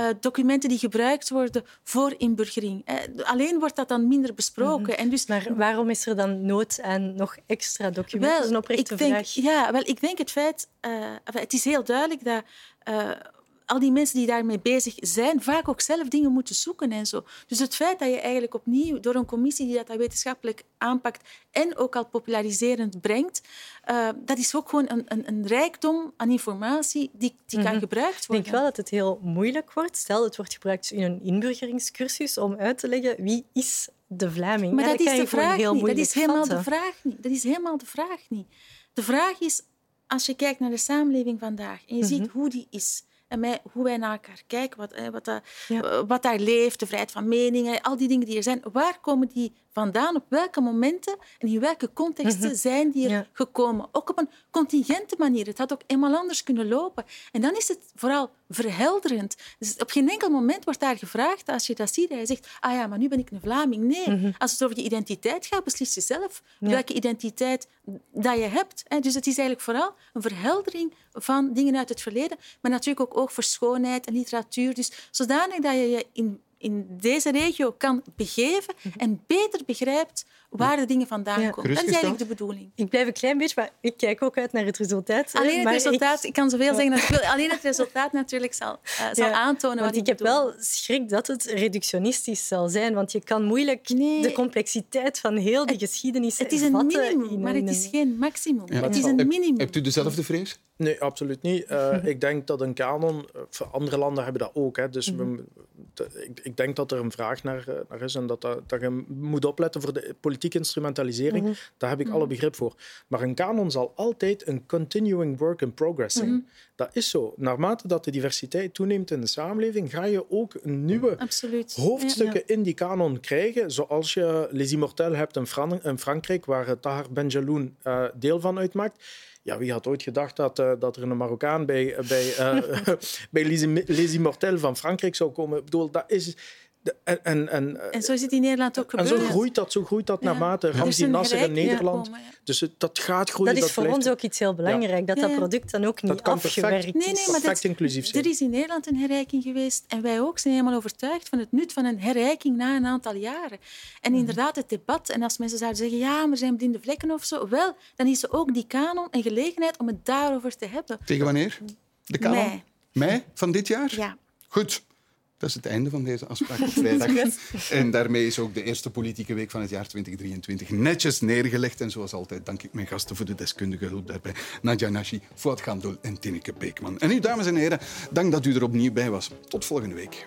S2: uh, documenten die gebruikt worden voor inburgering. Uh, alleen wordt dat dan minder besproken. Mm -hmm. en dus,
S4: maar waarom is er dan nood aan nog extra documenten?
S2: Wel,
S4: dat is een oprechte
S2: ik denk,
S4: vraag.
S2: Ja, wel, ik denk het feit... Uh, het is heel duidelijk dat al die mensen die daarmee bezig zijn, vaak ook zelf dingen moeten zoeken en zo. Dus het feit dat je eigenlijk opnieuw door een commissie die dat wetenschappelijk aanpakt en ook al populariserend brengt, uh, dat is ook gewoon een, een, een, rijkdom aan informatie die, die mm -hmm. kan gebruikt worden.
S4: Ik denk wel dat het heel moeilijk wordt. Stel, het wordt gebruikt in een inburgeringscursus om uit te leggen wie is de Vlaming.
S2: Maar
S4: ja,
S2: dat, is de vraag
S4: heel
S2: niet. Dat is helemaal
S4: vatten.
S2: de vraag niet. Dat is helemaal de vraag niet. De vraag is, als je kijkt naar de samenleving vandaag en je mm -hmm. ziet hoe die is, en met hoe wij naar elkaar kijken, wat, wat, dat, ja. wat daar leeft, de vrijheid van meningen, al die dingen die er zijn. Waar komen die vandaan, op welke momenten en in welke contexten zijn die er gekomen. Ook op een contingente manier. Het had ook eenmaal anders kunnen lopen. En dan is het vooral verhelderend. Dus op geen enkel moment wordt daar gevraagd, als je dat ziet, je zegt, ah ja, maar nu ben ik een Vlaming. Nee, als het over je identiteit gaat, beslis je zelf welke identiteit dat je hebt. Dus het is eigenlijk vooral een verheldering van dingen uit het verleden, maar natuurlijk ook oog voor schoonheid en literatuur. Dus zodanig dat je je in in deze regio kan begeven en beter begrijpt waar de dingen vandaan komen. Dat is eigenlijk de bedoeling.
S4: Ik blijf een klein beetje, maar ik kijk ook uit naar het resultaat.
S2: Alleen het
S4: maar
S2: resultaat, ik... kan zoveel zeggen als ik wil. Alleen het resultaat natuurlijk zal, uh, zal ja, aantonen wat
S4: want ik,
S2: ik
S4: heb wel schrik dat het reductionistisch zal zijn, want je kan moeilijk
S2: nee.
S4: de complexiteit van heel die geschiedenis
S2: Het is een minimum, maar het is geen maximum. Ja, het is een minimum.
S1: Hebt u dezelfde vrees?
S3: Nee, absoluut niet. Uh, ik denk dat een kanon... Voor andere landen hebben dat ook. Hè. Dus we, ik, ik, denk dat er een vraag naar, naar is en dat, dat, dat, je moet opletten voor de politieke instrumentalisering. Mm -hmm. Daar heb ik alle begrip voor. Maar een kanon zal altijd een continuing work in progress zijn. Dat is zo. Naarmate dat de diversiteit toeneemt in de samenleving, ga je ook nieuwe hoofdstukken ja, ja. in die kanon krijgen. Zoals je Les Immortels hebt in, Fran in Frankrijk, waar Tahar Benjeloun uh, deel van uitmaakt. Ja, wie had ooit gedacht dat, uh, dat er een Marokkaan bij, bij, uh, bij Les Immortels van Frankrijk zou komen? Ik bedoel, dat is... En, en, en,
S2: en zo is het in Nederland ook gebeurd.
S3: En zo groeit dat, zo groeit dat naarmate ja. Ramzi Nasser in Nederland. Komen, ja. Dus het, dat gaat groeien.
S4: Dat is
S3: dat
S4: voor ons ook iets heel belangrijk, dat dat product dan ook niet
S3: dat kan
S4: afgewerkt
S3: perfect,
S2: nee, nee, maar
S3: perfect inclusief zijn.
S2: Er is in Nederland een herrijking geweest en wij ook zijn helemaal overtuigd van het nut van een herrijking na een aantal jaren. En inderdaad, het debat, en als mensen zouden zeggen, ja, maar er zijn blinde vlekken of zo, wel, dan is er ook die kanon een gelegenheid om het daarover te hebben.
S1: Tegen wanneer? De kanon?
S2: Mei.
S1: Mei van dit jaar?
S2: Ja.
S1: Goed. Dat is het einde van deze afspraak op vrijdag. en daarmee is ook de eerste politieke week van het jaar 2023 netjes neergelegd. En zoals altijd dank ik mijn gasten voor de deskundige hulp daarbij. Nadja Nashi, Fuad en Tineke Beekman. En u, dames en heren, dank dat u er opnieuw bij was. Tot volgende week.